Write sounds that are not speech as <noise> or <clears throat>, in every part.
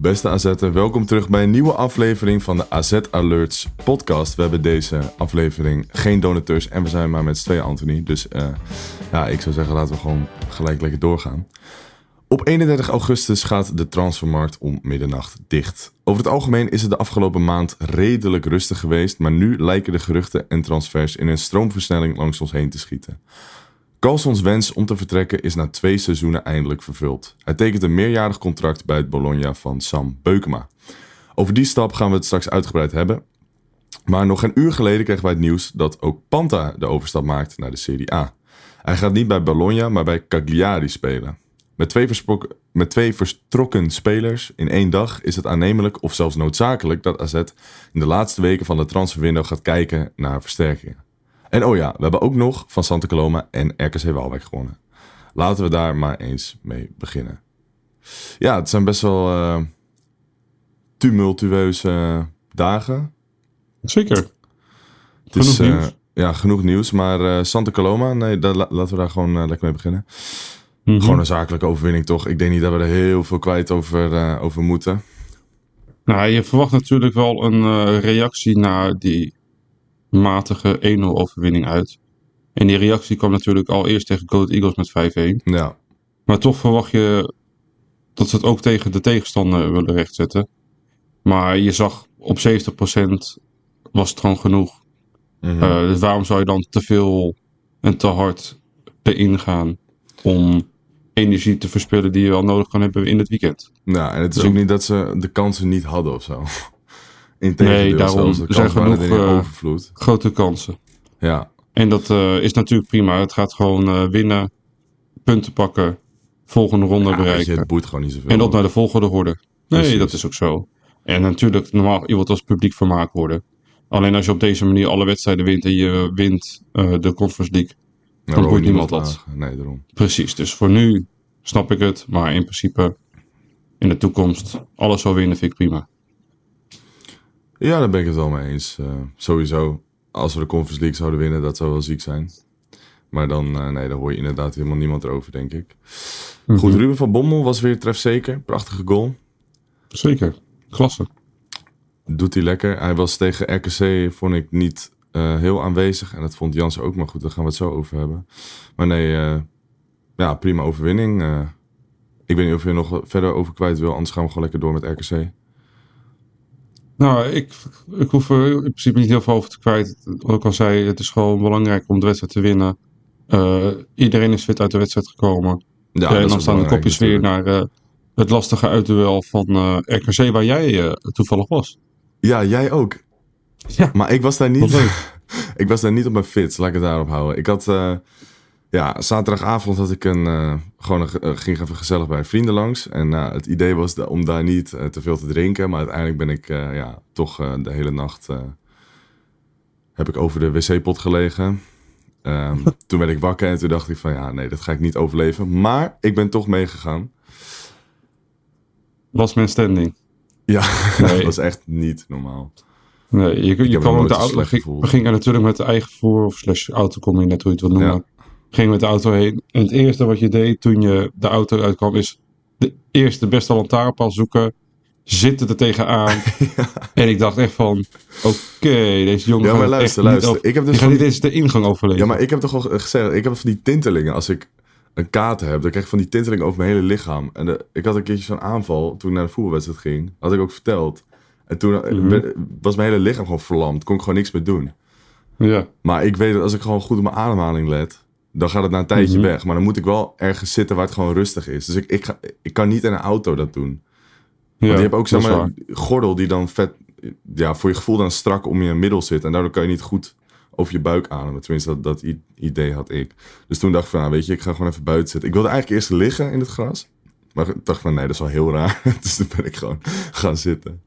Beste AZ'er, welkom terug bij een nieuwe aflevering van de AZ Alerts podcast. We hebben deze aflevering geen donateurs en we zijn maar met z'n tweeën, Anthony. Dus eh, ja, ik zou zeggen laten we gewoon gelijk lekker doorgaan. Op 31 augustus gaat de transfermarkt om middernacht dicht. Over het algemeen is het de afgelopen maand redelijk rustig geweest, maar nu lijken de geruchten en transfers in een stroomversnelling langs ons heen te schieten. Carlsons wens om te vertrekken is na twee seizoenen eindelijk vervuld. Hij tekent een meerjarig contract bij het Bologna van Sam Beukema. Over die stap gaan we het straks uitgebreid hebben. Maar nog een uur geleden kregen wij het nieuws dat ook Panta de overstap maakt naar de Serie A. Hij gaat niet bij Bologna, maar bij Cagliari spelen. Met twee, met twee vertrokken spelers in één dag is het aannemelijk of zelfs noodzakelijk dat AZ in de laatste weken van de transferwindow gaat kijken naar versterkingen. En oh ja, we hebben ook nog van Santa Coloma en RKC Waalwijk gewonnen. Laten we daar maar eens mee beginnen. Ja, het zijn best wel eh, tumultueuze dagen. Zeker. Het is, Genoeg eh, nieuws. ja, genoeg nieuws. Maar eh, Santa Coloma, nee, daar, la- laten we daar gewoon lekker mee beginnen. Mhm. Gewoon een zakelijke overwinning, toch? Ik denk niet dat we er heel veel kwijt over, over moeten. Nou, je verwacht natuurlijk wel een reactie naar die matige 1-0 overwinning uit. En die reactie kwam natuurlijk al eerst tegen Goat Eagles met 5-1. Ja, Maar toch verwacht je dat ze het ook tegen de tegenstander willen rechtzetten. Maar je zag op 70% was het gewoon genoeg. Mhm. Eh, dus waarom zou je dan te veel en te hard erin gaan om energie te verspillen die je wel nodig kan hebben in het weekend? ja en het is ook niet dat ze de kansen niet hadden of zo. Nee, daarom. Er zijn genoeg, eh, overvloed. Grote kansen. Ja, En dat eh, is natuurlijk prima. Het gaat gewoon eh, winnen, punten pakken, volgende ronde ja weet je, bereiken. het boeit gewoon niet zoveel. en op naar de volgende horde. Nee, Precies. dat is ook zo. En natuurlijk, normaal, je wilt als publiek vermaakt worden. Alleen als je op deze manier alle wedstrijden wint en je wint de Conference League. Nou, dan boeit niemand dat. Nee, daarom. Precies, dus voor nu snap ik het. Maar in principe, in de toekomst, alles zal winnen vind ik prima. Ja, daar ben ik het wel mee eens. Eh, sowieso, als we de Conference League zouden winnen, dat zou wel ziek zijn. Maar dan, eh, nee, daar hoor je inderdaad helemaal niemand erover, denk ik. Goed, Ruben van Bommel was weer trefzeker. Prachtige goal. Zeker, klasse. Doet hij lekker. Hij was tegen RKC, vond ik, niet eh, heel aanwezig. En dat vond Jansen ook, maar goed, daar gaan we het zo over hebben. Maar nee, ja, prima overwinning. Ik weet niet of je er nog verder over kwijt wil, anders gaan we gewoon lekker door met RKC. Nou, ik, ik hoef er in principe niet heel veel over te kwijt. Wat ik al zei, het is gewoon belangrijk om de wedstrijd te winnen. Eh, iedereen is fit uit de wedstrijd gekomen. Ja, dat en dan ook staan de kopjes weer naar eh, het lastige uitduel van eh, RKC, waar jij eh, toevallig was. Ja, jij ook. Ja. Maar ik was daar niet. <laughs> ik was daar niet op mijn fits, laat ik het daarop houden. Ik had, eh, ja, zaterdagavond had ik een, eh, gewoon een, eh, ging even gezellig bij vrienden langs. En eh, het idee was om daar niet te veel te drinken. Maar uiteindelijk ben ik, ja, toch de hele nacht, heb ik over de wc-pot gelegen. Ehm, <laughs> toen werd ik wakker en toen dacht ik van, ja, nee, dat ga ik niet overleven. Maar ik ben toch meegegaan. Last man standing. Ja, <laughs> Nee. dat was echt niet normaal. Nee, je, je kwam met de auto. ging-. We gingen natuurlijk met de eigen vervoer, of slash auto, kom je net hoe je het wil noemen. Gingen met de auto heen. En het eerste wat je deed toen je de auto uitkwam, is de eerste beste lantaarnpaal zoeken. Zitten er tegenaan. <laughs> En ik dacht echt van, oké, deze jongen Ja, maar luister, luister. over- Ik heb dus die van niet eens de ingang overleven. Ja, maar ik heb toch al gezegd, ik heb van die tintelingen. Als ik een kater heb, dan krijg ik van die tintelingen over mijn hele lichaam. En de, ik had een keertje zo'n aanval toen ik naar de voetbalwedstrijd ging. Had ik ook verteld. En toen eh, Mhm. was mijn hele lichaam gewoon verlamd. Kon ik gewoon niks meer doen. Ja, Maar ik weet dat als ik gewoon goed op mijn ademhaling let, dan gaat het na een tijdje Mhm. weg. Maar dan moet ik wel ergens zitten waar het gewoon rustig is. Dus ik, ik, ga, ik kan niet in een auto dat doen. ja Want je hebt ook waar. gordel die dan vet, ja, voor je gevoel dan strak om je middel zit. En daardoor kan je niet goed over je buik ademen. Tenminste, dat, dat idee had ik. Dus toen dacht ik van, nou, weet je, ik ga gewoon even buiten zitten. Ik wilde eigenlijk eerst liggen in het gras. Maar ik dacht van, nee, dat is wel heel raar. <laughs> dus toen ben ik gewoon gaan zitten.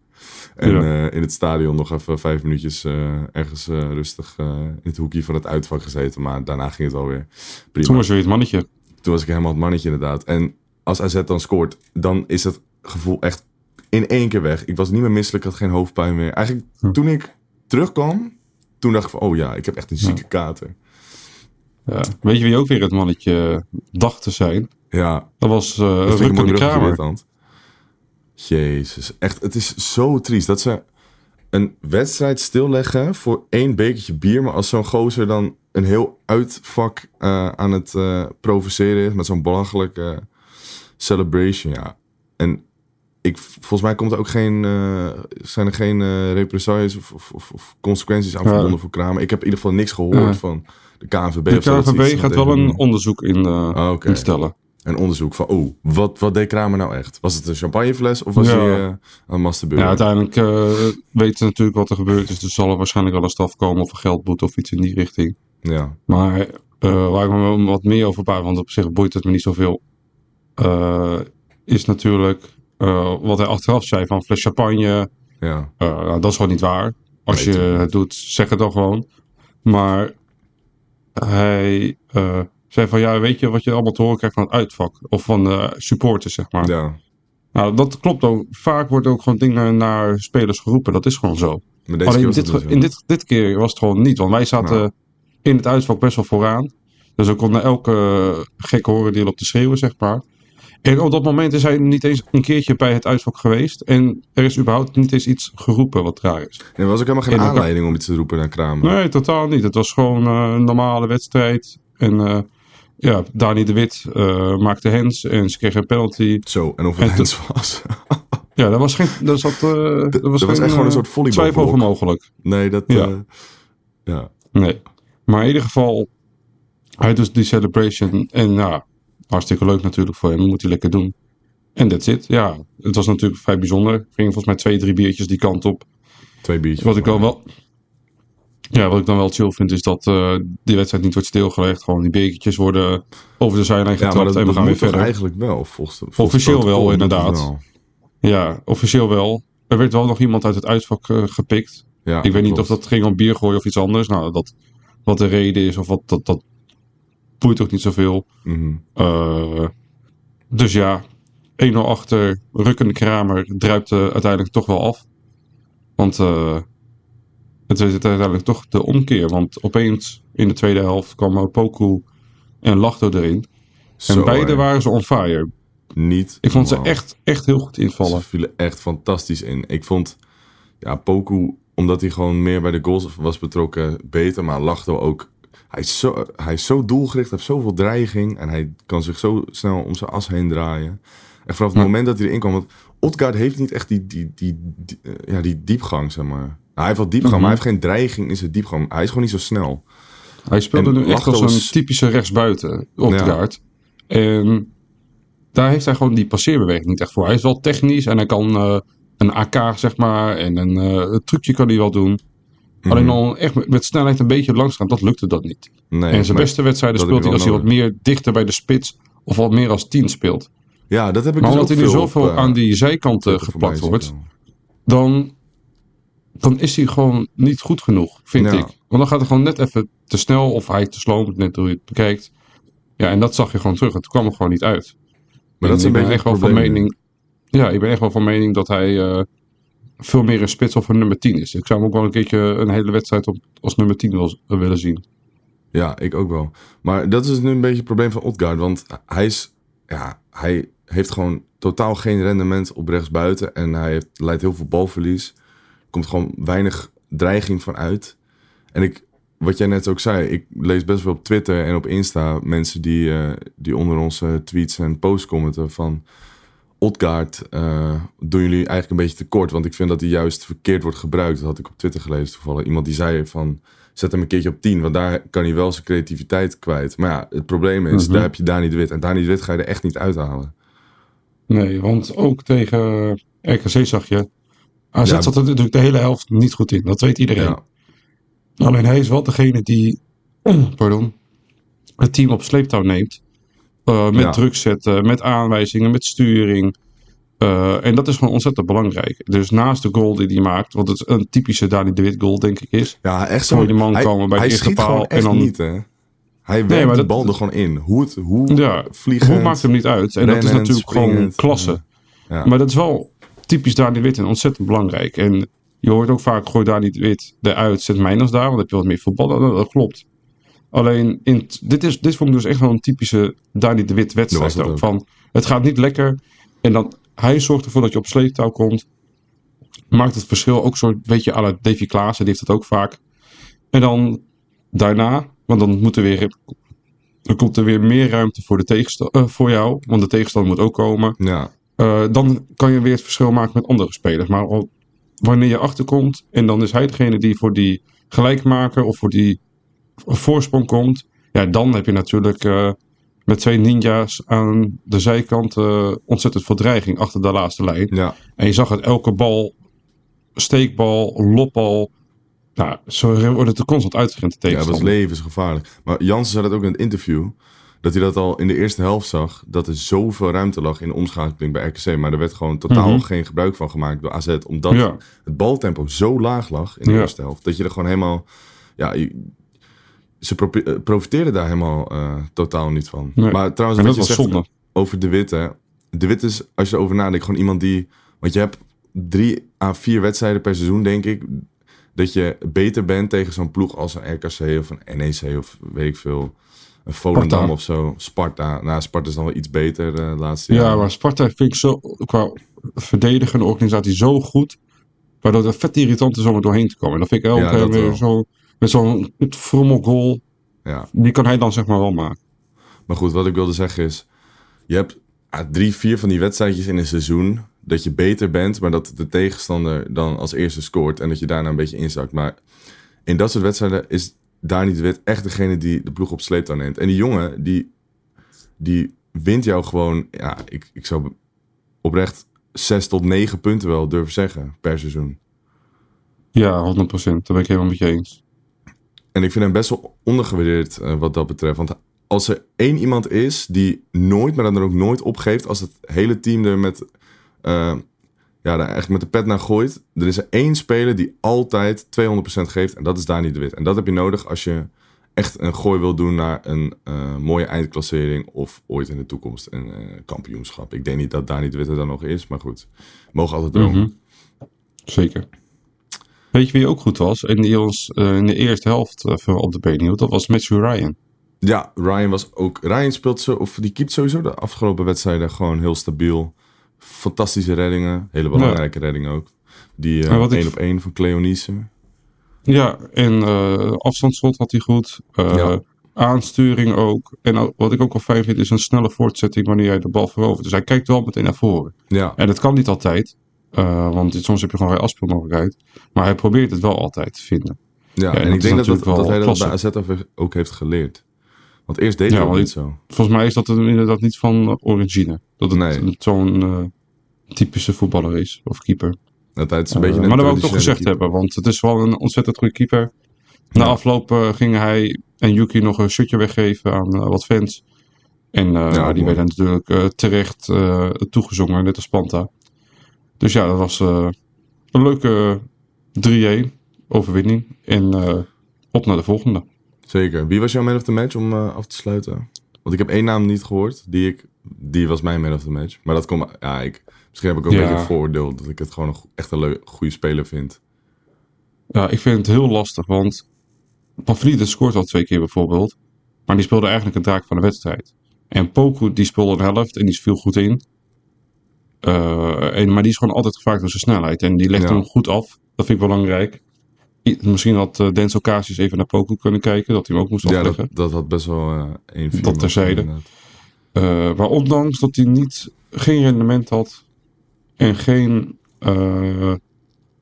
En Ja. eh, in het stadion nog even vijf minuutjes eh, ergens eh, rustig in het hoekje van het uitvak gezeten. Maar daarna ging het wel weer prima. Toen was je weer het mannetje. Toen was ik helemaal het mannetje inderdaad. En als AZ dan scoort, dan is het gevoel echt in één keer weg. Ik was niet meer misselijk, ik had geen hoofdpijn meer. Eigenlijk Hm. toen ik terugkwam, toen dacht ik van, oh ja, ik heb echt een zieke kater. Ja. Weet je wie ook weer het mannetje dacht te zijn? Ja, Dat was mooi de Kramer. Jezus, echt, het is zo triest dat ze een wedstrijd stilleggen voor één bekertje bier. Maar als zo'n gozer dan een heel uitvak eh, aan het eh, provoceren is met zo'n belachelijke celebration, ja. En ik, volgens mij komt er ook geen, eh, zijn er geen represailles of, of, of, of consequenties aan Ja. verbonden voor Kramer. Ik heb in ieder geval niks gehoord Ja. van de KNVB. De KNVB gaat wel een onderzoek in, Ah, instellen. Een onderzoek van, oh, wat, wat deed Kramer nou echt? Was het een champagnefles of was Ja. hij aan masturbeuren? Ja, uiteindelijk eh, weten ze natuurlijk wat er gebeurd is. Dus zal er waarschijnlijk wel een straf komen of een geldboete of iets in die richting. Ja, Maar eh, waar ik me wat meer over praat, want op zich boeit het me niet zoveel, is natuurlijk wat hij achteraf zei van fles champagne. ja. nou, dat is gewoon niet waar. Als Nee, je het doet, zeg het dan gewoon. Maar hij zei van ja, weet je wat je allemaal te horen krijgt van het uitvak of van de supporters, zeg maar. ja. Nou, dat klopt ook. Vaak wordt ook gewoon dingen naar spelers geroepen. Dat is gewoon zo. Maar deze keer Alleen was dit, dus in dit, dit keer was het gewoon niet. Want wij zaten Nou. in het uitvak best wel vooraan. Dus we konden elke gekke horen die op te schreeuwen, zeg maar. En op dat moment is hij niet eens een keertje bij het uitvak geweest. En er is überhaupt niet eens iets geroepen wat raar is. Nee, er was ook helemaal geen elkaar- aanleiding om iets te roepen naar Kramer. Nee, totaal niet. Het was gewoon eh, een normale wedstrijd. En eh, ja, Dani de Wit eh, maakte hands en ze kregen een penalty. Zo, en of het was. <laughs> Ja, dat was geen. Dat zat, eh, dat was, geen, echt gewoon een eh, soort volleybalblok. Twijfel over mogelijk. nee, dat... Ja. ja. Nee. Maar in ieder geval, hij doet die celebration. En ja, hartstikke leuk natuurlijk voor hem. Moet hij lekker doen. En that's it. Ja, het was natuurlijk vrij bijzonder. Er gingen volgens mij twee, drie biertjes die kant op. Twee biertjes. Wat ik maar- wel... Ja, wat ik dan wel chill vind is dat eh, die wedstrijd niet wordt stilgelegd. Gewoon die bekertjes worden over de zijlijn Ja, getrapt dat, en we gaan weer toch verder. eigenlijk wel, volgens volgens Officieel wel, inderdaad. wel. Ja, officieel wel. Er werd wel nog iemand uit het uitvak eh, gepikt. Ja, Ik weet niet of dat ging om bier gooien of iets anders. Nou, dat, wat de reden is of wat, dat, dat boeit ook niet zoveel. Eh, dus ja, 1-0 achter. Rukkende Kramer druipt uiteindelijk toch wel af. Want het is uiteindelijk toch de omkeer. Want opeens in de tweede helft kwamen Poku en Lachto erin. En beide waren ze on fire. Niet Ik vond ze echt, echt heel goed invallen. Ze vielen echt fantastisch in. Ik vond, ja, Poku, omdat hij gewoon meer bij de goals was betrokken, beter. Maar Lachto ook. Hij is, zo, hij is zo doelgericht, hij heeft zoveel dreiging. En hij kan zich zo snel om zijn as heen draaien. En vanaf het Ja. moment dat hij erin kwam... Want Odgaard heeft niet echt die, die, die, die, eh, ja, die diepgang, zeg maar. Hij heeft wel diepgang, Mhm. maar hij heeft geen dreiging in zijn diepgang. Hij is gewoon niet zo snel. Hij speelde En nu echt als een typische rechtsbuiten op de kaart. En daar heeft hij gewoon die passeerbeweging niet echt voor. Hij is wel technisch en hij kan eh, een AK, zeg maar, en een, eh, een trucje kan hij wel doen. Mhm. Alleen al echt met, snelheid een beetje langs gaan, dat lukte dat niet. Nee, en zijn beste wedstrijden speelt hij als hij wat meer dichter bij de spits of wat meer als tien speelt. Ja, dat heb ik Maar dus omdat hij nu op, zoveel eh, aan die zijkanten geplakt wordt, dan, dan is hij gewoon niet goed genoeg, vind Ja. ik. Want dan gaat hij gewoon net even te snel of hij te sloom, net hoe je het bekijkt. Ja, en dat zag je gewoon terug. Het kwam er gewoon niet uit. Maar En dat is een beetje echt wel van mening. Ja, ik ben echt wel van mening dat hij eh, veel meer een spits of een nummer 10 is. Ik zou hem ook wel een keertje een hele wedstrijd op, als nummer 10 wil, willen zien. Ja, ik ook wel. Maar dat is nu een beetje het probleem van Odgaard. Want hij is, ja, hij heeft gewoon totaal geen rendement op rechtsbuiten. En hij heeft, leidt heel veel balverlies. Komt gewoon weinig dreiging van uit. En ik, wat jij net ook zei, ik lees best wel op Twitter en op Insta mensen die, eh, die onder onze tweets en posts commenten van... Odgaard eh, doen jullie eigenlijk een beetje tekort. Want ik vind dat hij juist verkeerd wordt gebruikt. Dat had ik op Twitter gelezen toevallig. Iemand die zei van, zet hem een keertje op 10. Want daar kan hij wel zijn creativiteit kwijt. Maar ja, het probleem is, Mhm. daar heb je Dani de Wit. En Dani de Wit ga je er echt niet uithalen. Nee, want ook tegen RKC zag je. AZ Ja. zat er natuurlijk de hele helft niet goed in. Dat weet iedereen. Ja, Alleen hij is wel degene die <clears throat> pardon, het team op sleeptouw neemt. Eh, met Ja. druk zetten, met aanwijzingen, met sturing. Eh, en dat is gewoon ontzettend belangrijk. Dus naast de goal die hij maakt, wat het een typische Dani de Wit goal denk ik is. Ja, echt zo. die man hij, komen bij de hij eerste paal en dan- niet, hè. Hij werkt de bal er gewoon in. Hoe, het, hoe Ja, vliegend, hoe maakt hem niet uit? En dat is natuurlijk gewoon klasse. Ja. Maar dat is wel typisch Dani de Wit en ontzettend belangrijk. En je hoort ook vaak, gooi Dani de Wit eruit, zet Mijners daar, want dan heb je wat meer voetballen. Dat, klopt. Alleen, in, dit, is, dit vond ik dus echt wel een typische Dani de Wit wedstrijd. Ook. ook. Van, het gaat niet lekker. En dan, hij zorgt ervoor dat je op sleeptouw komt. Maakt het verschil ook zo'n beetje à la Davy Klaassen, die heeft dat ook vaak. En dan daarna, want dan moet er weer, dan komt er weer meer ruimte voor, de tegensta- eh, voor jou. Want de tegenstander moet ook komen. Ja, Uh, dan kan je weer het verschil maken met andere spelers. Maar al, wanneer je achterkomt en dan is hij degene die voor die gelijkmaker of voor die voorsprong komt. Ja, dan heb je natuurlijk uh, met twee ninja's aan de zijkant uh, ontzettend veel dreiging achter de laatste lijn. ja. En je zag het elke bal, steekbal, lopbal. Nou, zo wordt het er constant uitgerend de ja, dat tegenstander. levensgevaarlijk. Maar Jansen zei dat ook in het interview. Dat hij dat al in de eerste helft zag. Dat er zoveel ruimte lag in de omschakeling bij RKC. Maar er werd gewoon totaal Mhm. geen gebruik van gemaakt door AZ. Omdat Ja. het baltempo zo laag lag in de Ja. eerste helft. Dat je er gewoon helemaal... Ja, ze eh, profiteerden daar helemaal eh, totaal niet van. Nee. Maar trouwens, En wat je zegt zonde. over De Wit, hè. De Wit is, als je erover nadenkt, gewoon iemand die... Want je hebt drie à vier wedstrijden per seizoen, denk ik... Dat je beter bent tegen zo'n ploeg als een RKC of een NEC of weet ik veel... Een Volendam Sparta. of zo. Sparta. Nou, Sparta is dan wel iets beter eh, de laatste Ja, jaren. maar Sparta vind ik zo, qua verdedigende organisatie zo goed. Waardoor het vet irritant is om er doorheen te komen. En dat vind ik elke Ja, keer dat weer zo. Met zo'n frommel goal. Ja. Die kan hij dan zeg maar wel maken. Maar goed, wat ik wilde zeggen is... Je hebt ah, drie, vier van die wedstrijdjes in een seizoen... dat je beter bent, maar dat de tegenstander dan als eerste scoort... en dat je daarna een beetje inzakt. Maar in dat soort wedstrijden is daar niet de wet echt degene die de ploeg op sleeptouw neemt. En die jongen, die, die wint jou gewoon... Ja, ik, ik zou oprecht zes tot negen punten wel durven zeggen per seizoen. Ja, 100%. Daar ben ik helemaal met je eens. En ik vind hem best wel ondergewaardeerd eh, wat dat betreft. Want als er één iemand is die nooit, maar dan ook nooit opgeeft... als het hele team er met, eh, ja, daar eigenlijk met de pet naar gooit... er is er één speler die altijd 200% geeft en dat is Dani de Wit. En dat heb je nodig als je echt een gooi wil doen naar een eh, mooie eindklassering... of ooit in de toekomst een eh, kampioenschap. Ik denk niet dat Dani de Wit er dan nog is, maar goed. Mogen altijd dromen. Mhm. Zeker. Weet je wie ook goed was? En die ons eh, in de eerste helft op de been hield. Dat was Matthew Ryan. Ja, Ryan was ook. Ryan speelt zo, of die keept sowieso de afgelopen wedstrijden gewoon heel stabiel. Fantastische reddingen, hele belangrijke reddingen ook. Die ik- één op één van Cleonice. Ja, en eh afstandsschot had hij goed. Eh, Ja. Aansturing ook. En wat ik ook wel fijn vind is een snelle voortzetting wanneer hij de bal verovert. Dus hij kijkt wel meteen naar voren. Ja, En dat kan niet altijd. want soms heb je gewoon geen afspeelmogelijkheid. Maar hij probeert het wel altijd te vinden. ja. en ik denk dat, dat, wel dat hij dat bij klasse. AZ ook- ook heeft geleerd. Want eerst deed Ja, hij dat niet zo. Volgens mij is dat er inderdaad niet van eh, origine. Dat het Nee. zo'n eh, typische voetballer is. Of keeper. Dat hij het is Eh, een beetje een maar dat wil ik toch gezegd keeper. hebben. Want het is wel een ontzettend goede keeper. Na Ja. afloop eh, gingen hij en Yuki nog een shirtje weggeven aan eh, wat fans. En eh, Ja, die werden natuurlijk eh, terecht eh, toegezongen, net als Panta. Dus ja, dat was eh, een leuke 3-1 overwinning. En eh, op naar de volgende. Zeker. Wie was jouw man of the match om eh, af te sluiten? Want ik heb één naam niet gehoord. Die, ik, die was mijn man of the match. Maar dat komt... Ja, ik, misschien heb ik ook een beetje vooroordeel dat ik het gewoon een, echt een leuk, goede speler vind. Ja, ik vind het heel lastig, want Pavlidis scoort al twee keer bijvoorbeeld. Maar die speelde eigenlijk een draak van de wedstrijd. En Poku die speelde een helft en die viel goed in. Eh, en, maar die is gewoon altijd gevraagd door zijn snelheid. En die legt Ja. hem goed af. Dat vind ik belangrijk. Misschien had uh, Denzel Casius even naar Poku kunnen kijken. Dat hij hem ook moest Ja, afleggen. dat, dat had best wel eh één vier Dat terzijde. Eh, maar ondanks dat hij niet, geen rendement had. En geen, eh,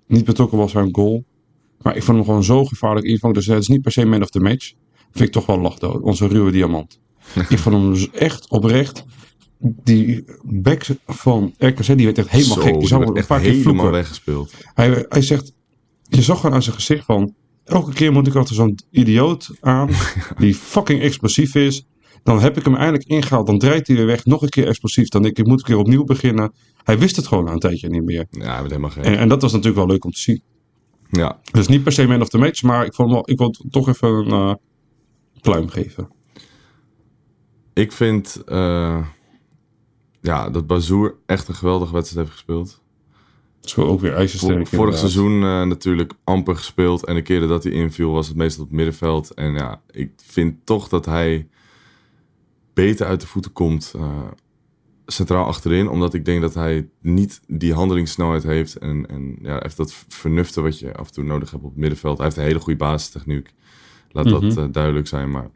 niet betrokken was een goal. Maar ik vond hem gewoon zo gevaarlijk invallen. Dus het is niet per se man of the match. Vind ik toch wel lachdood. Onze ruwe diamant. <laughs> ik vond hem dus echt oprecht. Die back van RKC die werd echt helemaal Zo, gek. Die zou werd een echt paar keer helemaal vloeken. weggespeeld. Hij, hij zegt, je zag gewoon aan zijn gezicht van, elke keer moet ik achter zo'n idioot aan, <laughs> die fucking explosief is. Dan heb ik hem eindelijk ingehaald. Dan draait hij weer weg. Nog een keer explosief. Dan denk ik, ik moet een keer opnieuw beginnen. Hij wist het gewoon na een tijdje niet meer. Ja, hij helemaal geen. En, en dat was natuurlijk wel leuk om te zien. Ja, Dus niet per se man of the match. Maar ik, vond wel, ik wil toch even een eh, pluim geven. ik vind eh, ja, dat Bazoer echt een geweldige wedstrijd heeft gespeeld. Wel ook weer Vor- ijzersterk. vorig inderdaad. seizoen eh, natuurlijk amper gespeeld. En de keren dat hij inviel was het meestal op het middenveld. En ja, ik vind toch dat hij beter uit de voeten komt eh, centraal achterin. Omdat ik denk dat hij niet die handelingssnelheid heeft. En, en ja, heeft dat vernuften wat je af en toe nodig hebt op het middenveld. Hij heeft een hele goede basistechniek. Laat dat Mhm. eh, duidelijk zijn. Maar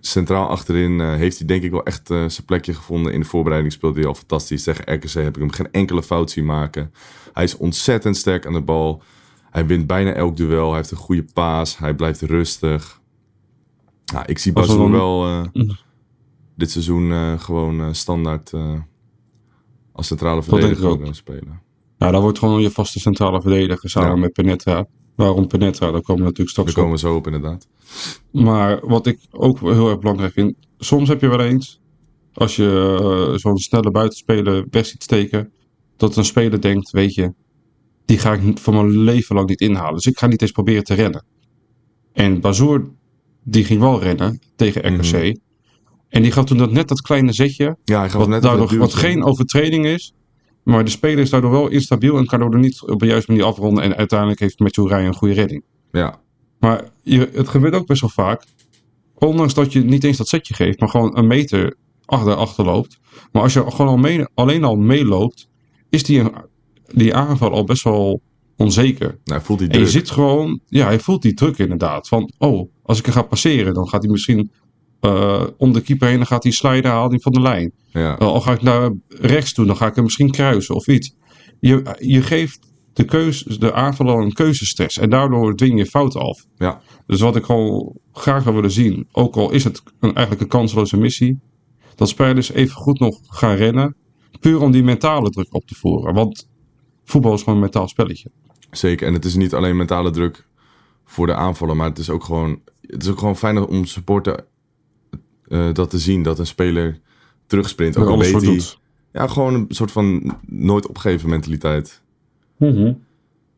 centraal achterin eh, heeft hij denk ik wel echt eh, zijn plekje gevonden. In de voorbereiding speelde hij al fantastisch. Tegen RKC heb ik hem geen enkele fout zien maken. Hij is ontzettend sterk aan de bal. Hij wint bijna elk duel. Hij heeft een goede paas. Hij blijft rustig. Nou, ik zie dan- wel eh, dit seizoen gewoon standaard als centrale verdediger spelen. Nou, dat wordt gewoon je vaste centrale verdediger samen Ja. met Penetra. Waarom Penetra? Daar komen we natuurlijk straks Daar op. komen we zo op inderdaad. Maar wat ik ook heel erg belangrijk vind. Soms heb je wel eens, als je eh, zo'n snelle buitenspeler weg ziet steken, dat een speler denkt, weet je, die ga ik niet- voor mijn leven lang niet inhalen. Dus ik ga niet eens proberen te rennen. En Bazoer, die ging wel rennen tegen RKC. Mhm. En die gaf toen dat net dat kleine zetje, Ja, hij wat, net daardoor, wat geen overtreding is. Maar de speler is daardoor wel instabiel en kan daardoor niet op de juiste manier afronden. En uiteindelijk heeft Matthew Ryan een goede redding. Ja, Maar je, het gebeurt ook best wel vaak. Ondanks dat je niet eens dat setje geeft, maar gewoon een meter achter, achterloopt. Maar als je gewoon al mee- alleen al meeloopt, is die, die aanval al best wel onzeker. nou, hij voelt die En je druk. ziet gewoon, ja, hij voelt die druk inderdaad. Van, oh, als ik er ga passeren, dan gaat hij misschien eh, om de keeper heen, dan gaat hij sliden, haalt hij van de lijn. Ja. Al ga ik naar rechts toe, dan ga ik hem misschien kruisen of iets. Je, je geeft de, keus, de aanval al een keuzestress. En daardoor dwing je fouten af. ja, Dus wat ik gewoon graag zou willen zien, ook al is het een, eigenlijk een kansloze missie, dat spelers even goed nog gaan rennen. Puur om die mentale druk op te voeren. Want voetbal is gewoon een mentaal spelletje. zeker. En het is niet alleen mentale druk voor de aanvallen, maar het is ook gewoon, het is ook gewoon fijn om supporter eh, dat te zien. Dat een speler terugsprint. Ook al weet hij, ja, gewoon een soort van nooit opgeven mentaliteit.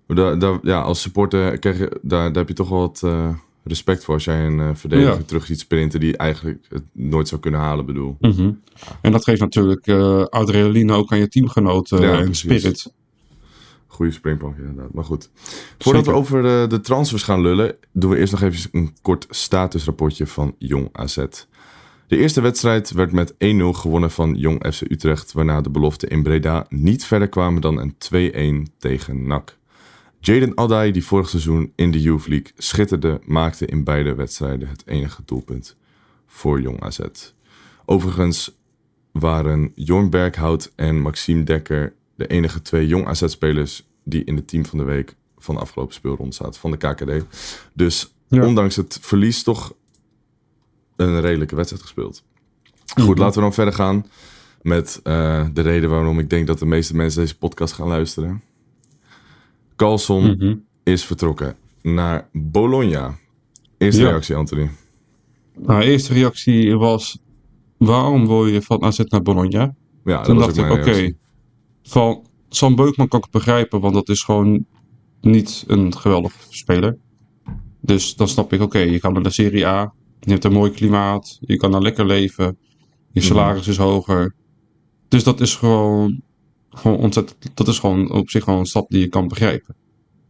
Daar, daar, ja, als supporter krijg je, daar, daar heb je toch wel wat eh, respect voor als jij een eh, verdediger Ja. terug ziet sprinten die eigenlijk het nooit zou kunnen halen, bedoel. Mhm. En dat geeft natuurlijk eh adrenaline ook aan je teamgenoten Ja, en precies. spirit. Goede springplank inderdaad, maar goed. Voordat Zeker. we over de, de transfers gaan lullen, doen we eerst nog even een kort statusrapportje van Jong AZ. De eerste wedstrijd werd met 1-0 gewonnen van Jong FC Utrecht, waarna de beloften in Breda niet verder kwamen dan een 2-1 tegen NAC. Jaden Adai, die vorig seizoen in de Youth League schitterde, maakte in beide wedstrijden het enige doelpunt voor Jong AZ. Overigens waren Jorn Berghout en Maxime Dekker de enige twee Jong AZ-spelers die in het team van de week van de afgelopen speelronde zaten van de KKD. Dus Ja. ondanks het verlies toch een redelijke wedstrijd gespeeld. Goed, laten we dan verder gaan met eh, de reden waarom ik denk dat de meeste mensen deze podcast gaan luisteren. Carlson Mhm. is vertrokken naar Bologna. Eerste Ja. reactie, Anthony. Nou, eerste reactie was: waarom wil je van AZ naar Bologna? Ja, dat Toen was dacht ik: oké, van Sam Beukman kan ik begrijpen, want dat is gewoon niet een geweldig speler. Dus dan snap ik: oké, je kan naar de Serie A, je hebt een mooi klimaat, je kan daar lekker leven, je salaris is hoger. Dus dat is gewoon, gewoon ontzettend, dat is gewoon op zich gewoon een stap die je kan begrijpen.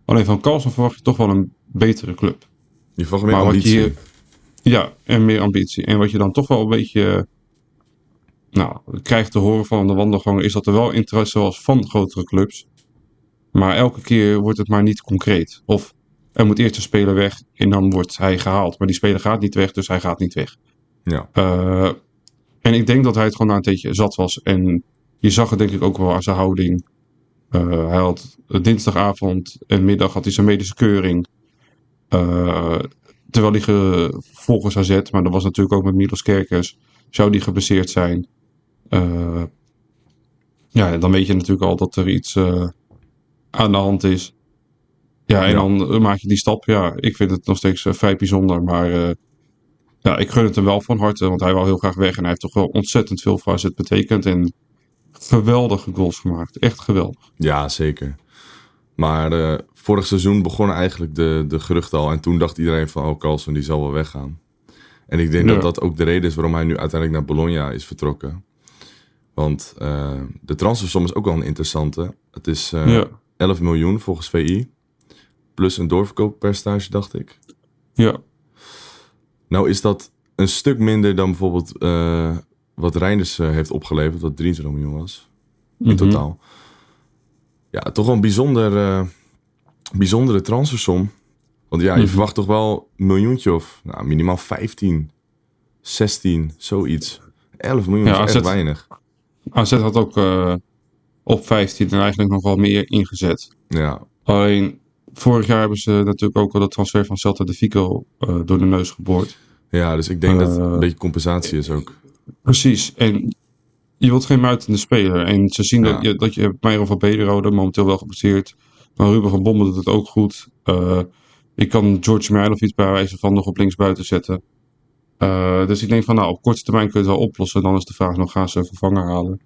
Alleen van Carlsen verwacht je toch wel een betere club. Je verwacht meer Maar wat ambitie. je- Ja, en meer ambitie. En wat je dan toch wel een beetje nou, krijgt te horen van de wandelgangen is dat er wel interesse was van grotere clubs. Maar elke keer wordt het maar niet concreet. Of er moet eerst een speler weg en dan wordt hij gehaald. Maar die speler gaat niet weg, dus hij gaat niet weg. Ja, Eh, en ik denk dat hij het gewoon na een tijdje zat was. En je zag het denk ik ook wel aan zijn houding. Eh, hij had dinsdagavond en middag had hij zijn medische keuring. Eh, terwijl hij ge, volgens AZ, maar dat was natuurlijk ook met Milos Kerkers, zou die geblesseerd zijn. Eh, ja, dan weet je natuurlijk al dat er iets eh, aan de hand is. Ja, en dan maak je die stap. Ja, ik vind het nog steeds eh, vrij bijzonder, maar eh, ja, ik gun het hem wel van harte, want hij wil heel graag weg. En hij heeft toch wel ontzettend veel voor het betekend. En geweldige goals gemaakt. Echt geweldig. Ja, zeker. Maar eh, vorig seizoen begonnen eigenlijk de, de geruchten al. En toen dacht iedereen van, oh, Carlson die zal wel weggaan. En ik denk Ja. dat dat ook de reden is waarom hij nu uiteindelijk naar Bologna is vertrokken. Want eh, de transfersom is ook wel een interessante. Het is eh, Ja. 11 miljoen volgens VI. Plus een doorverkooppercentage, dacht ik. Ja, Nou is dat een stuk minder dan bijvoorbeeld eh, wat Reinders eh, heeft opgeleverd. Wat 23 miljoen was in Mhm. totaal. Ja, toch wel een bijzonder, eh, bijzondere transfersom. Want ja, je Mhm. verwacht toch wel een miljoentje of nou, minimaal 15, 16, zoiets. 11 miljoen Ja, is echt weinig. AZ had ook op 15 en eigenlijk nog wel meer ingezet. Ja, Alleen, vorig jaar hebben ze natuurlijk ook al de transfer van Celta de Vico eh, door de neus geboord. ja dus ik denk dat het Eh, een beetje compensatie is ook. Precies. En je wilt geen muitende speler. En ze zien Ja. dat je, dat je Meijero van Bederode momenteel wel geblesseerd. Maar Ruben van Bommel doet het ook goed. Eh, ik kan George Mihailovic bij wijze van nog op linksbuiten zetten. Eh, dus ik denk van nou, op korte termijn kun je het wel oplossen. Dan is de vraag nog, gaan ze een vervanger halen?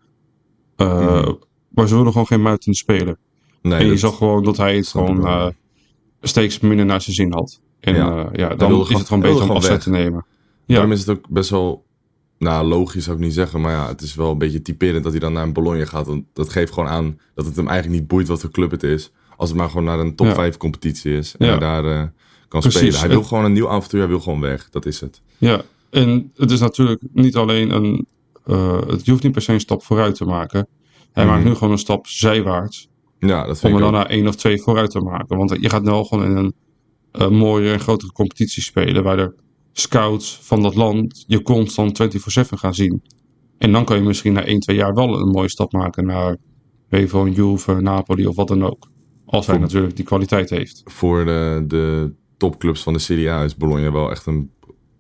Mhm. Maar ze willen gewoon geen muitende speler. Nee, en je zag gewoon dat hij het gewoon eh, steeds minder naar zijn zin had. En Ja. ja, ja dan is gewoon- het gewoon beter om afzet gewoon te nemen. Ja, Daarom is het ook best wel, nou logisch zou ik niet zeggen, maar ja, het is wel een beetje typerend dat hij dan naar een Bologna gaat. Want dat geeft gewoon aan dat het hem eigenlijk niet boeit wat voor club het is. Als het maar gewoon naar een top Ja. 5 competitie is en hij daar eh, kan Precies. spelen. Hij wil En- gewoon een nieuw avontuur, hij wil gewoon weg. Dat is het. Ja, en het is natuurlijk niet alleen een. eh, het, je hoeft niet per se een stap vooruit te maken. Hij Mhm. maakt nu gewoon een stap zijwaarts. Ja, dat Om vind er ik dan naar één of twee vooruit te maken. Want je gaat nu al gewoon in een eh, mooie en grotere competitie spelen. Waar de scouts van dat land je constant 24-7 gaan zien. En dan kan je misschien na 1, 2 jaar wel een mooie stap maken naar. Een Juve, Napoli of wat dan ook. Als hij Voor- natuurlijk die kwaliteit heeft. Voor de, de topclubs van de Serie A is Bologna wel echt een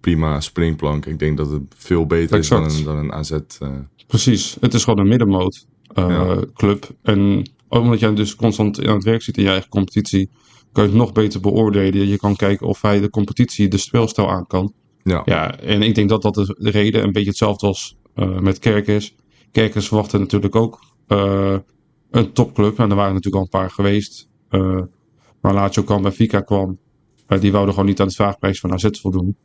prima springplank. Ik denk dat het veel beter is dan een, dan een AZ. eh. Precies, het is gewoon een middenmoot eh, Ja. club. En omdat jij dus constant aan het werk zit in je eigen competitie, kan je het nog beter beoordelen. Je kan kijken of hij de competitie, de speelstijl aan kan. ja. Ja, en ik denk dat dat de reden, een beetje hetzelfde als eh, met Kerkers. Kerkers verwachten natuurlijk ook eh, een topclub. En er waren natuurlijk al een paar geweest. Eh maar Lazio kwam, Benfica kwam. Eh, die wouden gewoon niet aan de vraagprijs van AZ voldoen.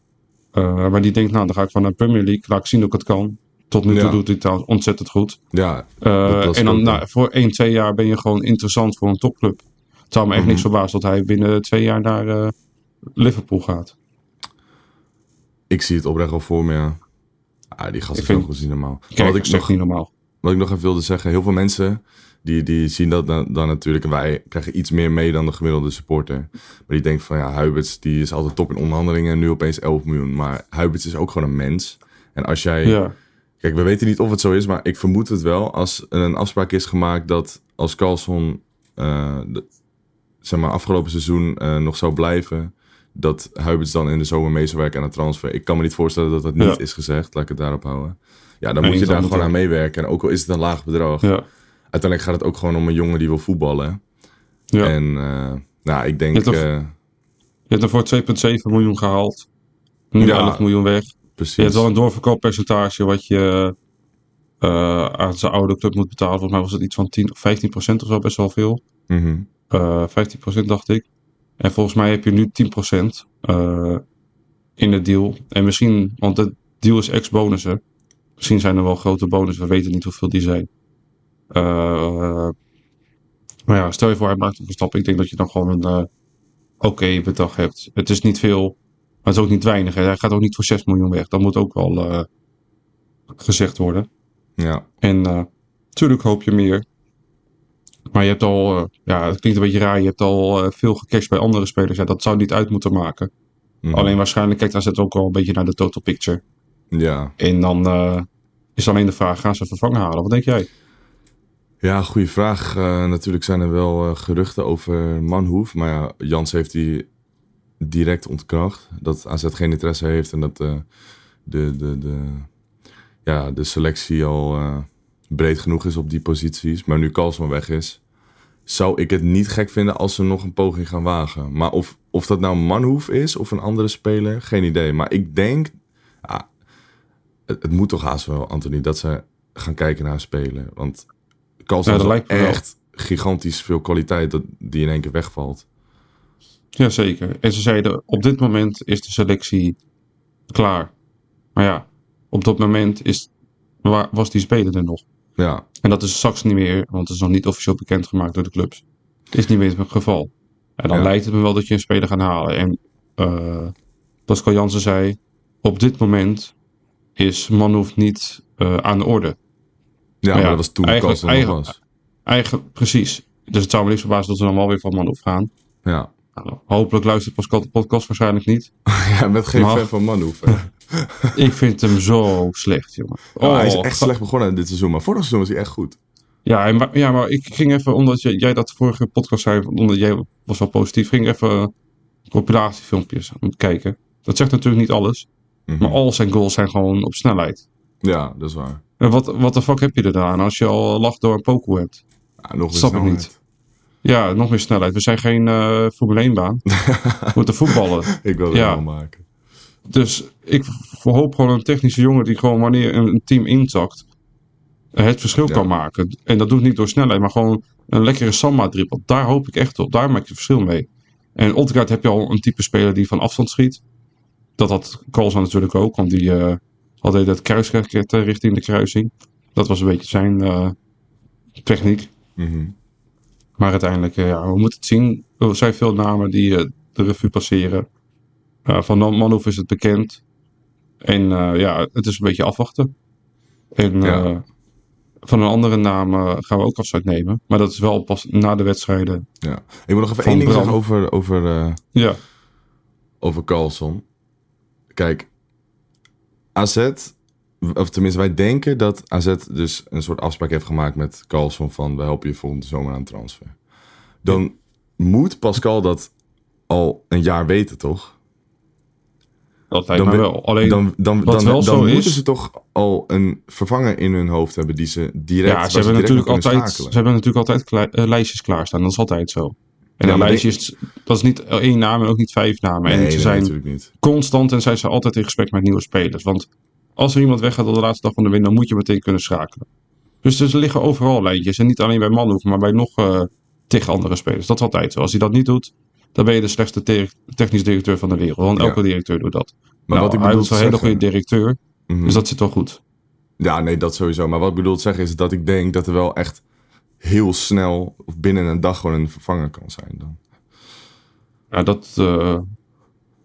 Maar die denkt, nou, dan ga ik van de Premier League. Laat ik zien dat ik het kan. Tot nu toe Ja. doet hij het trouwens ontzettend goed. ja, Eh, Dat- dat is en dan nou, voor 1, 2 jaar ben je gewoon interessant voor een topclub. Het zou me echt Mhm. niks verbazen dat hij binnen twee jaar naar eh, Liverpool gaat. ik zie het oprecht al voor me, ja. Ah, die Ik zijn vind- goed zien normaal. Kijk, wat ik nog niet normaal. Wat ik nog even wilde zeggen, heel veel mensen die, die zien dat dan, dan natuurlijk. En wij krijgen iets meer mee dan de gemiddelde supporter. Maar die denkt van ja, Huiberts die is altijd top in onderhandelingen en nu opeens 11 miljoen. Maar Huiberts is ook gewoon een mens. En als jij. Ja, Kijk, we weten niet of het zo is, maar ik vermoed het wel. Als er een afspraak is gemaakt dat als Carlson eh, de- zeg maar afgelopen seizoen eh, nog zou blijven. Dat Huiberts dan in de zomer mee zou werken aan een transfer. Ik kan me niet voorstellen dat dat niet Ja. is gezegd. Laat ik het daarop houden. Ja, dan moet je daar gewoon aan meewerken. En ook al is het een laag bedrag ja, uiteindelijk gaat het ook gewoon om een jongen die wil voetballen. ja. En eh, nou, ik denk... Je hebt eh, Je hebt er voor 2,7 miljoen gehaald. Nu Ja. 11 miljoen weg. Precies. Je hebt wel een doorverkooppercentage wat je eh, aan zijn oude club moet betalen. Volgens mij was het iets van 10 of 15 procent of zo, best wel veel. Eh 15 procent dacht ik. En volgens mij heb je nu 10 procent eh, in de deal. En misschien, want de deal is ex-bonussen. Misschien zijn er wel grote bonussen. We weten niet hoeveel die zijn. Eh, maar ja, stel je voor, hij maakt een stap. Ik denk dat je dan gewoon een eh, oké bedrag hebt. Het is niet veel, maar het is ook niet weinig. Hè. Hij gaat ook niet voor 6 miljoen weg. Dat moet ook wel eh, gezegd worden. Ja, En eh natuurlijk hoop je meer. Maar je hebt al, eh, ja, het klinkt een beetje raar, je hebt al veel gecashed bij andere spelers. Ja, dat zou niet uit moeten maken. Mhm. Alleen waarschijnlijk kijkt AZ ook wel een beetje naar de total picture. ja. En dan eh, is alleen de vraag, gaan ze vervangen halen? Wat denk jij? ja, goede vraag. Natuurlijk zijn er wel geruchten over Manhoef. Maar ja, Jans heeft die direct ontkracht. Dat AZ geen interesse heeft en dat eh, de, de, de, ja, de selectie al eh, breed genoeg is op die posities. Maar nu Carlson weg is, zou ik het niet gek vinden als ze nog een poging gaan wagen. Maar of, of dat nou Manhoef is of een andere speler, geen idee. Maar ik denk het, het moet toch haast wel, Anthony, dat ze gaan kijken naar spelen. Want dat is lijkt me wel. echt gigantisch veel kwaliteit dat die in één keer wegvalt. Jazeker. En ze zeiden, op dit moment is de selectie klaar. Maar ja, op dat moment is, wa- was die speler er nog. Ja, En dat is straks niet meer, want het is nog niet officieel bekendgemaakt door de clubs. Is niet meer het geval. En dan Ja. lijkt het me wel dat je een speler gaat halen. En eh Pascal Jansen zei, op dit moment is Manhoef niet eh, aan de orde. ja, Maar ja, dat was toen eigenlijk- Carlson nog was. Eigen, precies. Dus het zou me niks verbazen dat ze dan wel weer van Manhoef gaan. Ja. Nou, hopelijk luistert Pascal de podcast waarschijnlijk niet. <laughs> ja, met geen fan van Manhoef. <laughs> Ik vind hem zo slecht, jongen. Oh, hij is Oh, echt slecht begonnen dit seizoen, maar vorig seizoen was hij echt goed. Ja, en, ja, maar ik ging even, omdat jij, jij dat vorige podcast zei, omdat jij was wel positief, ging even compilatiefilmpjes kijken. Dat zegt natuurlijk niet alles, Mhm. maar al zijn goals zijn gewoon op snelheid. Ja, dat is waar. En wat, wat de fuck heb je er aan als je al lach door een Poco hebt? Ja, nog eens Snap ik niet. Ja, nog meer snelheid. We zijn geen eh Formule 1 baan. <laughs> We moeten voetballen. Ik wil het Ja. wel maken. Dus ik hoop gewoon een technische jongen die gewoon wanneer een, team intakt, het verschil Ja. kan maken. En dat doet niet door snelheid, maar gewoon een lekkere samba dribbel. Daar hoop ik echt op. Daar maak je het verschil mee. En Odgaard heb je al een type speler die van afstand schiet. Dat had Colson natuurlijk ook, want die eh had hij dat kruisraket richting de kruising. Dat was een beetje zijn eh, techniek. Mhm. Maar uiteindelijk, eh, ja, we moeten het zien. Er zijn veel namen die eh, de revue passeren. Eh, van Man- Manhoef is het bekend. En ja, het is een beetje afwachten. En Ja. van een andere naam gaan we ook afscheid nemen. Maar dat is wel pas na de wedstrijden. Ja. Ik moet nog even één ding Bram. zeggen over, over, Ja, over Carlson. Kijk, AZ, of tenminste wij denken dat AZ dus een soort afspraak heeft gemaakt met Carlson van we helpen je volgende zomer aan transfer. Dan moet Pascal dat al een jaar weten, toch? dat lijkt Dan, me wel. Alleen, dan, dan, dan, wel dan moeten is- ze toch al een vervanger in hun hoofd hebben die ze direct, ja, ze hebben, natuurlijk altijd, ze hebben natuurlijk altijd klei- eh, lijstjes klaarstaan. Dat is altijd zo. En Ja, een lijstje is, dat is niet één naam en ook niet vijf namen. Nee, en nee, ze zijn natuurlijk niet. constant en zijn ze altijd in gesprek met nieuwe spelers. Want als er iemand weggaat op de laatste dag van de win, dan moet je meteen kunnen schakelen. Dus er liggen overal lijntjes. En niet alleen bij Manhoef, maar bij nog eh tegen andere spelers. Dat is altijd zo. Als hij dat niet doet, dan ben je de slechtste te- technisch directeur van de wereld. Want Ja. elke directeur doet dat. Maar nou, wat ik hij is een hele goede directeur, Mhm. dus dat zit wel goed. Ja, nee, dat sowieso. Maar wat ik bedoel te zeggen is dat ik denk dat er wel echt heel snel of binnen een dag gewoon een vervanger kan zijn dan. Ja, dat eh,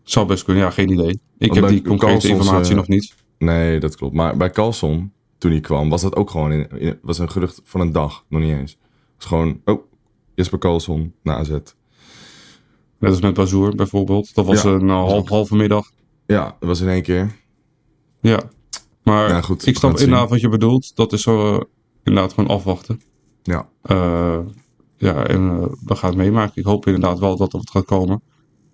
zou best kunnen. Ja, geen idee. Ik Want heb die concrete Carlsons, informatie eh, nog niet. Nee, dat klopt. Maar bij Carlson, toen hij kwam, was dat ook gewoon in, in- was een gerucht van een dag, nog niet eens. Het was gewoon, oh, Jesper Carlson naar AZ. Net als met Bazoer bijvoorbeeld. Dat was Ja. een eh, half, halve middag. Ja, dat was in één keer. Ja. Maar Ja, goed, ik snap het inderdaad wat je bedoelt. Dat is zo eh, inderdaad gewoon afwachten. Ja, Eh, ja, en we gaan het meemaken. Ik hoop inderdaad wel dat wat gaat komen.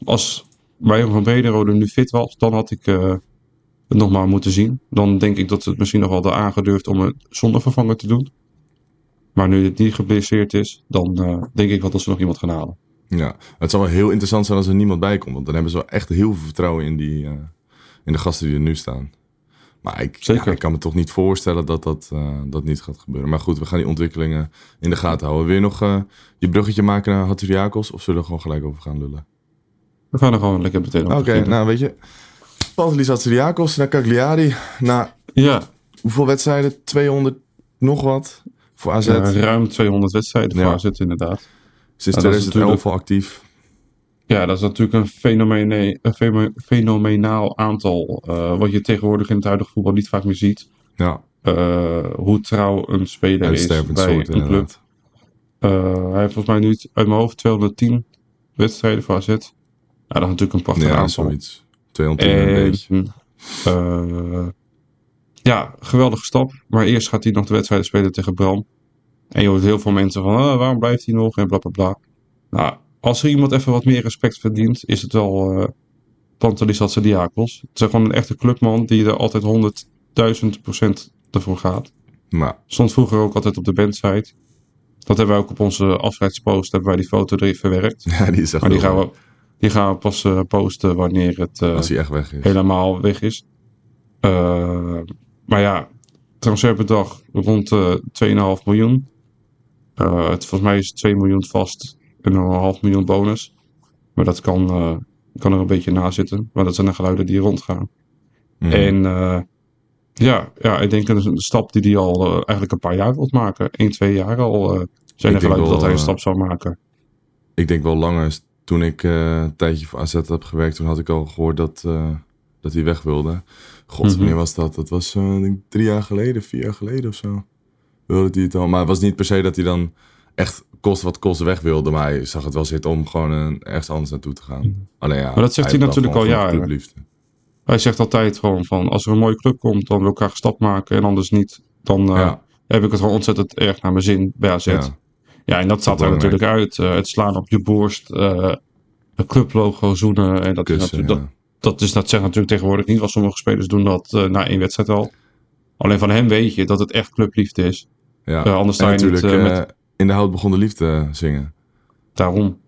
Als Brian van Brederode nu fit was, dan had ik het nog maar moeten zien. Dan denk ik dat ze het misschien nog wel hadden aangedurfd om het zonder vervanger te doen. Maar nu het niet geblesseerd is, dan eh, denk ik wel dat ze nog iemand gaan halen. ja. Het zou wel heel interessant zijn als er niemand bij komt. Want dan hebben ze wel echt heel veel vertrouwen in, die, eh, in de gasten die er nu staan. Maar ik, Zeker. ja, ik kan me toch niet voorstellen dat dat, eh, dat niet gaat gebeuren. Maar goed, we gaan die ontwikkelingen in de gaten houden. Wil je nog je bruggetje maken naar Haturiakos? Of zullen we er gewoon gelijk over gaan lullen? We gaan er gewoon lekker meteen op Oké, nou weet je. Pantelis Hatsiriakos naar Cagliari. Na Ja, hoeveel wedstrijden? 200 nog wat voor AZ. ruim 200 wedstrijden Ja. voor AZ inderdaad. Sinds is 2011 al actief. Ja, dat is natuurlijk een, fenomene, een feno- fenomenaal aantal. eh, wat je tegenwoordig in het huidige voetbal niet vaak meer ziet. Ja, Eh, hoe trouw een speler is bij soort een club. Eh, hij heeft volgens mij nu uit mijn hoofd 210 wedstrijden voor AZ. Ja, dat is natuurlijk een prachtig Ja, aantal. zoiets. 210 een En, beetje. eh, ja, geweldige stap. Maar eerst gaat hij nog de wedstrijden spelen tegen Bram. En je hoort heel veel mensen van, ah, waarom blijft hij nog? En bla bla bla. Nou, als er iemand even wat meer respect verdient, is het wel eh Pantelis Hatzadiakos. Het is gewoon een echte clubman die er altijd 100.000 procent ervoor gaat. Maar Stond vroeger ook altijd op de bandsite. Dat hebben wij ook op onze afscheidspost, hebben wij die foto erin verwerkt. <laughs> ja, die is echt Maar die gaan we, die gaan we pas eh, posten wanneer het eh, Als hij echt weg is. helemaal weg is. Eh, maar ja, transferbedrag rond uh, 2,5 miljoen. Het, volgens mij is 2 miljoen vast en dan een half miljoen bonus. Maar dat kan, kan er een beetje na zitten. Maar dat zijn de geluiden die rondgaan. Mm. En ja, ja, ik denk dat een stap die hij al eigenlijk een paar jaar wilt maken. 1, 2 jaar al zijn er geluiden dat hij een stap zou maken. Ik denk wel langer. Toen ik een tijdje voor AZ heb gewerkt, toen had ik al gehoord dat, dat hij weg wilde. God, mm -hmm. wanneer was dat? Dat was uh, denk drie jaar geleden, vier jaar geleden of zo. Wilde hij het al. Maar het was niet per se dat hij dan echt kost wat kost weg wilde. Maar hij zag het wel zitten om gewoon ergens anders naartoe te gaan. Mm -hmm. Alleen, ja, maar dat zegt hij, hij natuurlijk al jaren. Hij zegt altijd gewoon van als er een mooie club komt, dan wil ik graag stap maken. En anders niet, dan uh, ja. heb ik het gewoon ontzettend erg naar mijn zin bij AZ. Ja, ja en dat staat er natuurlijk uit. Uh, het slaan op je borst, het clublogo zoenen. En dat Kussen, is. Dat, dat, is, dat zegt natuurlijk tegenwoordig niet, want sommige spelers doen dat uh, na één wedstrijd al. Alleen van hem weet je dat het echt clubliefde is. Ja, anders sta je natuurlijk niet, met... in de hout begon de liefde zingen. Daarom.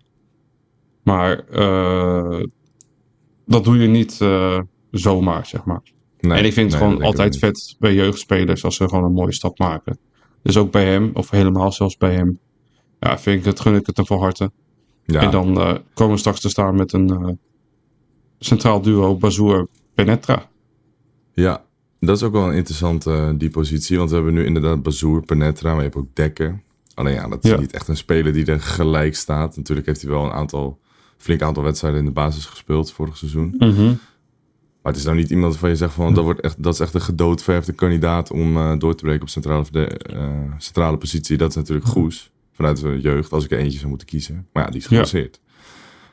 Maar dat doe je niet zomaar, zeg maar. Nee, en ik vind het nee, gewoon altijd vet bij jeugdspelers als ze gewoon een mooie stap maken. Dus ook bij hem, of helemaal zelfs bij hem, ja, vind ik het, gun ik het hem van harte. Ja. En dan komen we straks te staan met een centraal duo Bazoer-Penetra. Ja, dat is ook wel een interessante uh, die positie. Want we hebben nu inderdaad Bazoer-Penetra, maar je hebt ook Dekker. Alleen ja, dat is ja. niet echt een speler die er gelijk staat. Natuurlijk heeft hij wel een aantal, flink aantal wedstrijden in de basis gespeeld vorig seizoen. Mm -hmm. Maar het is nou niet iemand waarvan je zegt van dat, wordt echt, dat is echt een gedoodverfde kandidaat om uh, door te breken op centrale, uh, centrale positie. Dat is natuurlijk Goes vanuit de jeugd, als ik er eentje zou moeten kiezen. Maar ja, die is gebaseerd.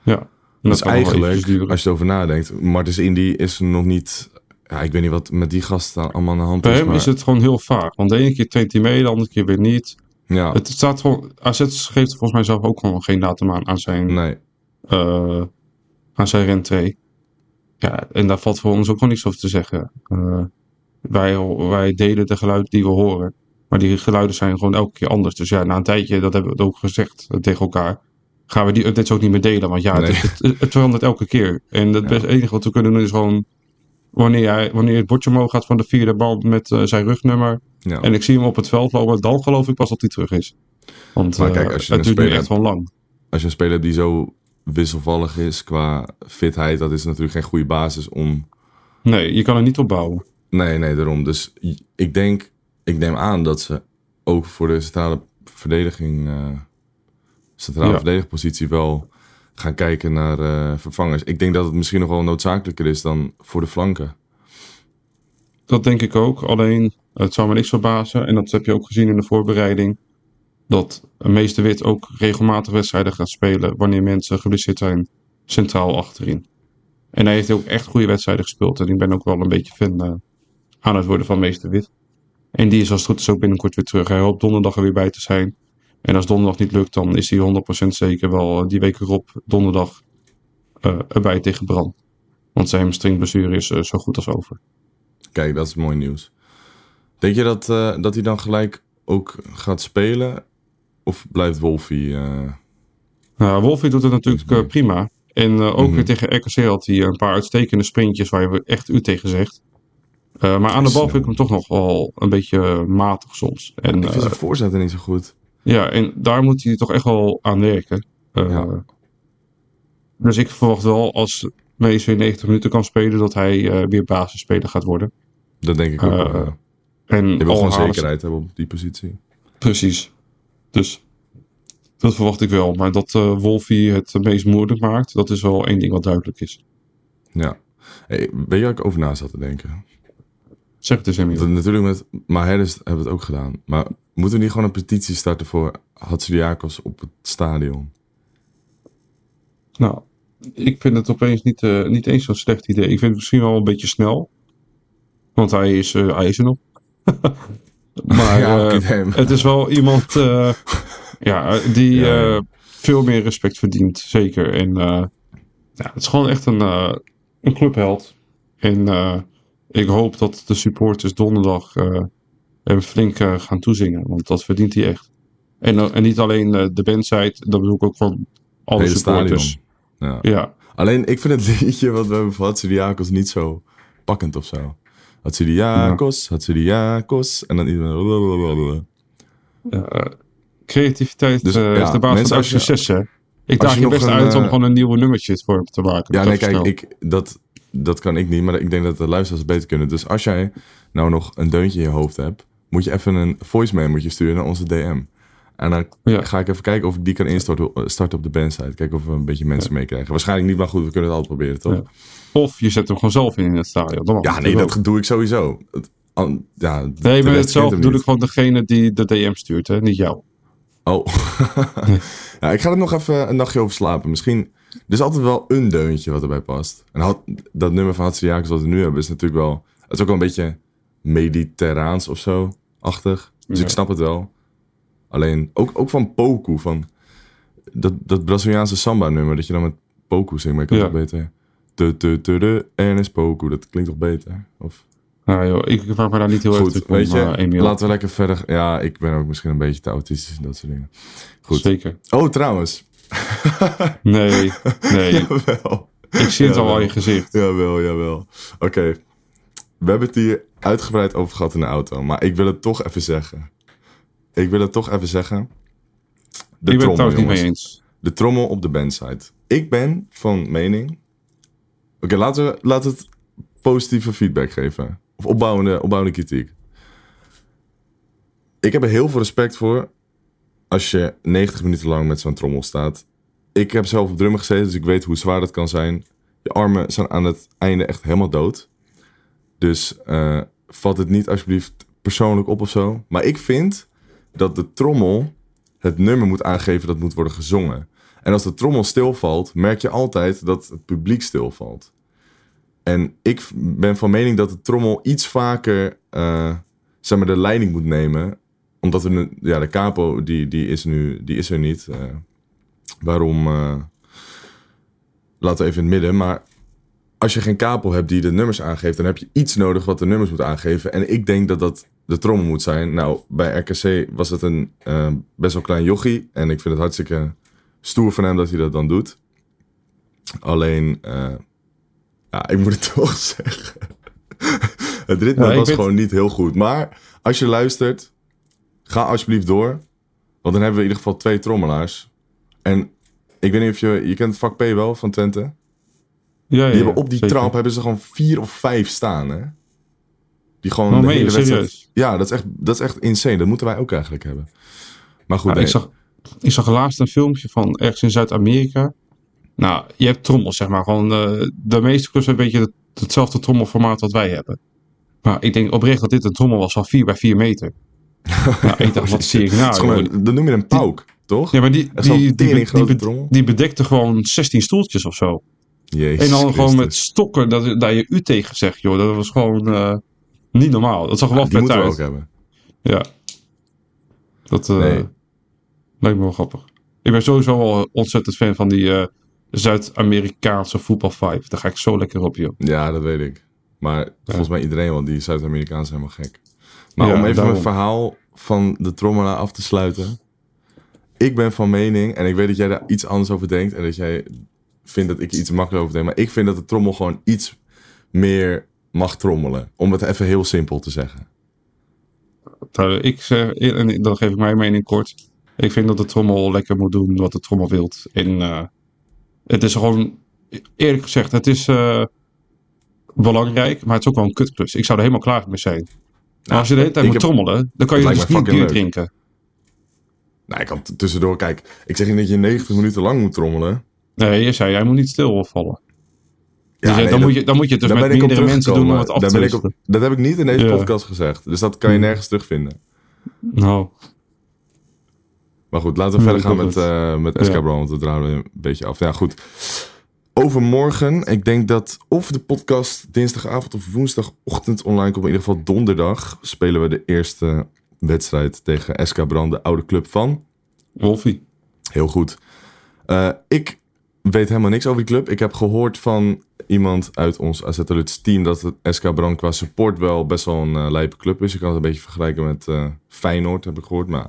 Ja. ja. Dat is eigenlijk, als je erover nadenkt, Martens Indy is nog niet... Ja, ik weet niet wat met die gasten allemaal aan de hand Bij is. Bij hem maar... is het gewoon heel vaag. Want de ene keer traint hij mee, de andere keer weer niet. Ja. Het staat gewoon... AZ geeft volgens mij zelf ook gewoon geen datum aan, aan zijn... Nee. Uh, aan zijn rentree. Ja, en daar valt voor ons ook gewoon niks over te zeggen. Uh, wij, wij delen de geluiden die we horen. Maar die geluiden zijn gewoon elke keer anders. Dus ja, na een tijdje, dat hebben we ook gezegd tegen elkaar gaan we die updates ook niet meer delen. Want ja, nee. het, het, het, verandert elke keer. En het ja. enige wat we kunnen doen is gewoon... Wanneer, hij, wanneer het bordje omhoog gaat van de vierde bal met uh, zijn rugnummer... Ja. en ik zie hem op het veld lopen... dan geloof ik pas dat hij terug is. Want maar kijk, als je uh, het duurt nu echt gewoon lang. Als je een speler hebt die zo wisselvallig is qua fitheid... dat is natuurlijk geen goede basis om... Nee, je kan er niet op bouwen. Nee, nee, daarom. Dus ik denk... Ik neem aan dat ze ook voor de centrale verdediging... Uh, centrale ja. verdedigingspositie wel gaan kijken naar uh, vervangers. Ik denk dat het misschien nog wel noodzakelijker is dan voor de flanken. Dat denk ik ook. Alleen, het zou me niks verbazen. En dat heb je ook gezien in de voorbereiding. Dat meester Wit ook regelmatig wedstrijden gaat spelen. Wanneer mensen geblesseerd zijn centraal achterin. En hij heeft ook echt goede wedstrijden gespeeld. En ik ben ook wel een beetje fan uh, aan het worden van meester Wit. En die is als het goed is ook binnenkort weer terug. Hij hoopt donderdag er weer bij te zijn. En als donderdag niet lukt, dan is hij 100% zeker wel die week erop donderdag uh, erbij tegen Bran. Want zijn hamstringblessure is uh, zo goed als over. Kijk, dat is mooi nieuws. Denk je dat, uh, dat hij dan gelijk ook gaat spelen? Of blijft Wolfie... Nou, Wolfie doet het natuurlijk prima. En ook mm -hmm. weer tegen RKC had hij een paar uitstekende sprintjes waar je echt u tegen zegt. Maar aan de bal vind ik hem toch nog wel een beetje matig soms. En, ik vind zijn voorzetten niet zo goed. Ja, en daar moet hij toch echt wel aan werken. Ja. Dus ik verwacht wel als Mees weer 90 minuten kan spelen, dat hij weer basisspeler gaat worden. Dat denk ik ook. Ja. En je wil gewoon zekerheid hebben op die positie. Precies. Dus dat verwacht ik wel. Maar dat uh, Wolfie het meest moeilijk maakt, dat is wel één ding wat duidelijk is. Ja. Hey, weet je waar ik over na zat te denken? Zeg het eens, Emil. Natuurlijk met Maherdes hebben we het ook gedaan. Maar moeten we niet gewoon een petitie starten voor Hatsidiakos op het stadion? Nou, ik vind het opeens niet, uh, niet eens zo'n slecht idee. Ik vind het misschien wel een beetje snel. Want hij is, uh, hij is er nog. <laughs> maar <laughs> ja, uh, het is wel iemand <laughs> ja, die ja. veel meer respect verdient. Zeker. En ja, het is gewoon echt een, een clubheld. En ik hoop dat de supporters donderdag uh, hem flink uh, gaan toezingen. Want dat verdient hij echt. En, uh, en niet alleen de bandside, dat bedoel ik ook van alle Hele supporters. Ja. ja. Alleen ik vind het <laughs> liedje wat we hebben van Hatsidiakos niet zo pakkend of zo. Hatsidiakos, Hatsidiakos. En dan iedereen... Ja, creativiteit Dus, eh, ja, is de basis van succes, hè? Ik daag je best een, uit om eh, gewoon een nieuwe nummertje voor te maken. Ja, nee, kijk, ik, dat, dat kan ik niet, maar ik denk dat de luisteraars het beter kunnen. Dus als jij nou nog een deuntje in je hoofd hebt, moet je even een voice moet sturen naar onze DM. En dan Ja. ga ik even kijken of ik die kan instarten starten op de bandsite. Kijken of we een beetje mensen meekrijgen. Waarschijnlijk niet, maar goed, we kunnen het altijd proberen, toch? Ja. Of je zet hem gewoon zelf in in het stadion. Ja, nee, dat doe ik sowieso. Het- ja, de Nee, maar het zelf niet. ik gewoon degene die de DM stuurt, hè? Niet jou. Oh. <laughs> ja, ik ga er nog even een nachtje over slapen. Misschien. Er is altijd wel een deuntje wat erbij past. En had, dat nummer van Hatsidiakos wat we nu hebben is natuurlijk wel. Het is ook wel een beetje mediterraans of zo. Achtig. Dus Ja. ik snap het wel. Alleen ook, ook van Poku. Van dat, dat Braziliaanse samba-nummer. Dat je dan met Poku zingt. Maar ik kan Ja. het beter. De, de, de, de, Ernest Poku. Dat klinkt toch beter? Of, Nou joh, ik vraag me daar niet heel erg goed, toe weet je. om, eh, laten we lekker verder. Ja, ik ben ook misschien een beetje te autistisch en dat soort dingen. Goed. Zeker. Oh, trouwens. <laughs> Nee, nee. <laughs> Jawel. ik zie het al aan je gezicht. Jawel, jawel. Oké. We hebben het hier uitgebreid over gehad in de auto. Maar ik wil het toch even zeggen. Ik wil het toch even zeggen. De ik ben het trommel, trouwens niet mee eens. De trommel op de bandsite. Ik ben van mening... Oké, laten we laten het positieve feedback geven. Of opbouwende, opbouwende kritiek. Ik heb er heel veel respect voor als je 90 minuten lang met zo'n trommel staat. Ik heb zelf op drummen gezeten, dus ik weet hoe zwaar dat kan zijn. Je armen zijn aan het einde echt helemaal dood. Dus eh, vat het niet alsjeblieft persoonlijk op of zo. Maar ik vind dat de trommel het nummer moet aangeven dat moet worden gezongen. En als de trommel stilvalt, merk je altijd dat het publiek stilvalt. En ik ben van mening dat de trommel iets vaker eh, zeg maar, de leiding moet nemen. Omdat we nu, ja, de capo die, die is, nu, die is er niet. eh. waarom? eh, laten we even in het midden. Maar als je geen capo hebt die de nummers aangeeft, dan heb je iets nodig wat de nummers moet aangeven. En ik denk dat dat de trommel moet zijn. Nou, bij RKC was het een eh, best wel klein jochie. En ik vind het hartstikke stoer van hem dat hij dat dan doet. Alleen, ja, ik moet het <laughs> toch zeggen. het ritme Ja, was gewoon niet heel goed. Maar als je luistert, ga alsjeblieft door. Want dan hebben we in ieder geval twee trommelaars. En ik weet niet of je... Je kent het vak P wel van Twente? Ja, ja, Die hebben op die zeker. trap hebben ze gewoon vier of vijf staan, hè? Die gewoon de hele wedstrijd... Ja, dat is, echt, dat is echt insane. Dat moeten wij ook eigenlijk hebben. Maar goed, nee. ik, zag, ik zag laatst een filmpje van ergens in Zuid-Amerika. Nou, je hebt trommels, zeg maar. Gewoon, eh, de meeste clubs hebben een beetje het- hetzelfde trommelformaat wat wij hebben. Maar ik denk oprecht dat dit een trommel was van 4 bij 4 meter. Nou, ik dacht, wat zie ik nou? gewoon dat noem je een pauk, toch? Ja, maar die, die, die, bedekte gewoon 16 stoeltjes of zo. Jezus en dan gewoon met stokken dat, dat je u tegen zegt, joh. Dat was gewoon eh, niet normaal. Dat zag wel Ja, die vet moeten we uit. ook hebben. Ja. Dat eh, Nee. lijkt me wel grappig. Ik ben sowieso wel ontzettend fan van die eh, Zuid-Amerikaanse voetbal vibe. Daar ga ik zo lekker op, joh. Ja, dat weet ik. Maar volgens mij iedereen, want die Zuid-Amerikanen zijn helemaal gek. Maar Ja, om even daarom. mijn verhaal van de trommelaar af te sluiten. Ik ben van mening, en ik weet dat jij daar iets anders over denkt. En dat jij vindt dat ik iets makkelijker over denk. Maar ik vind dat de trommel gewoon iets meer mag trommelen. Om het even heel simpel te zeggen. Nou, ik zeg, en dan geef ik mijn mening kort. Ik vind dat de trommel lekker moet doen wat de trommel wilt. En eh, het is gewoon, eerlijk gezegd, het is eh, belangrijk, maar het is ook wel een kutklus. Ik zou er helemaal klaar mee zijn. Als je de hele tijd ik moet heb- trommelen, dan kan je dus niet bier leuk. drinken. Nou, ik kan tussendoor, kijk. Ik zeg niet dat je 90 minuten lang moet trommelen. Nee, je zei, jij moet niet stilvallen. Ja, Dus, eh, nee, dan, dat- moet je, dan moet je het dus met meerdere mensen doen om het af te op-. Dat heb ik niet in deze Ja. podcast gezegd. Dus dat kan je Hmm. nergens terugvinden. Nou, Maar goed, laten we Ja, verder gaan met, eh met Ja. Brown, want we draaien een beetje af. Ja, goed. Overmorgen, ik denk dat of de podcast dinsdagavond of woensdagochtend online komt, in ieder geval donderdag, spelen we de eerste wedstrijd tegen SK Brand, de oude club van. Wolfie. Heel goed. Eh, ik weet helemaal niks over die club. Ik heb gehoord van iemand uit ons AZ team dat het SK Brand qua support wel best wel een eh lijpe club is. Je kan het een beetje vergelijken met eh, Feyenoord, heb ik gehoord. Maar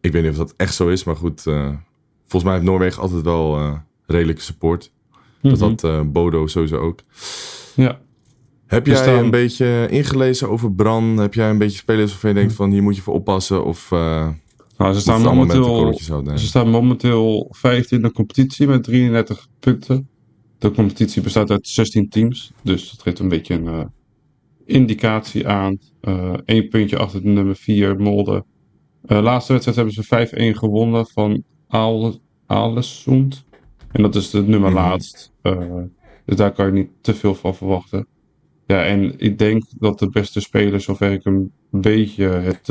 ik weet niet of dat echt zo is. Maar goed, volgens mij heeft Noorwegen altijd wel redelijke support. Dat Mhm. had eh, Bodo sowieso ook. Ja. Heb Er jij staan- een beetje ingelezen over Bran? Heb jij een beetje spelers waarvan je denkt van hier moet je voor oppassen? Of eh Nou, ze staan momenteel, ze staan momenteel vijfde in de competitie met 33 punten. De competitie bestaat uit 16 teams. Dus dat geeft een beetje een eh, indicatie aan. Eén puntje achter de nummer 4, Molde. Laatste wedstrijd hebben ze 5-1 gewonnen van Aal- Alessund. En dat is de nummer Mhm. laatst. Eh, dus daar kan je niet te veel van verwachten. Ja, en ik denk dat de beste speler, zover ik een beetje het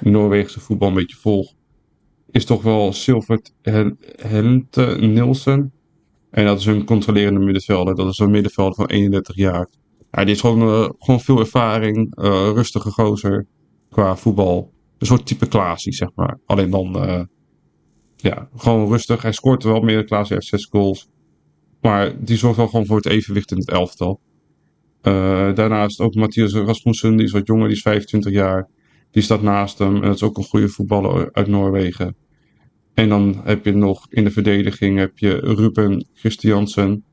Noorwegse voetbal een beetje volg, is toch wel Silvert Hen- Hente Nielsen. En dat is een controlerende middenvelder. Dat is een middenvelder van 31 jaar. Ja, die is gewoon, eh, gewoon veel ervaring, rustige gozer qua voetbal. Een soort type Klaasie, zeg maar. Alleen dan, ja, gewoon rustig. Hij scoort wel meer hij heeft zes goals. Maar die zorgt wel gewoon voor het evenwicht in het elftal. Eh, daarnaast ook Matthias Rasmussen, die is wat jonger, die is 25 jaar. Die staat naast hem en dat is ook een goede voetballer uit Noorwegen. En dan heb je nog in de verdediging heb je Ruben Christiansen.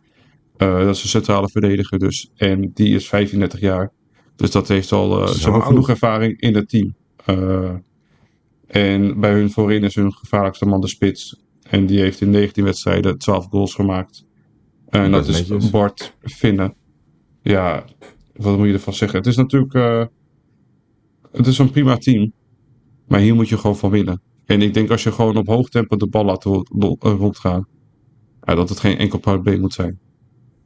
Eh, dat is een centrale verdediger dus. En die is 35 jaar. Dus dat heeft al, oud. genoeg ervaring in het team. En bij hun voorin is hun gevaarlijkste man de spits. En die heeft in 19 wedstrijden 12 goals gemaakt. En dat is netjes. Bart Vinnen. Ja, wat moet je ervan zeggen? Het is natuurlijk eh, het is een prima team. Maar hier moet je gewoon van winnen. En ik denk als je gewoon op hoog tempo de bal laat ro- ro- rondgaan. Ja, dat het geen enkel probleem moet zijn.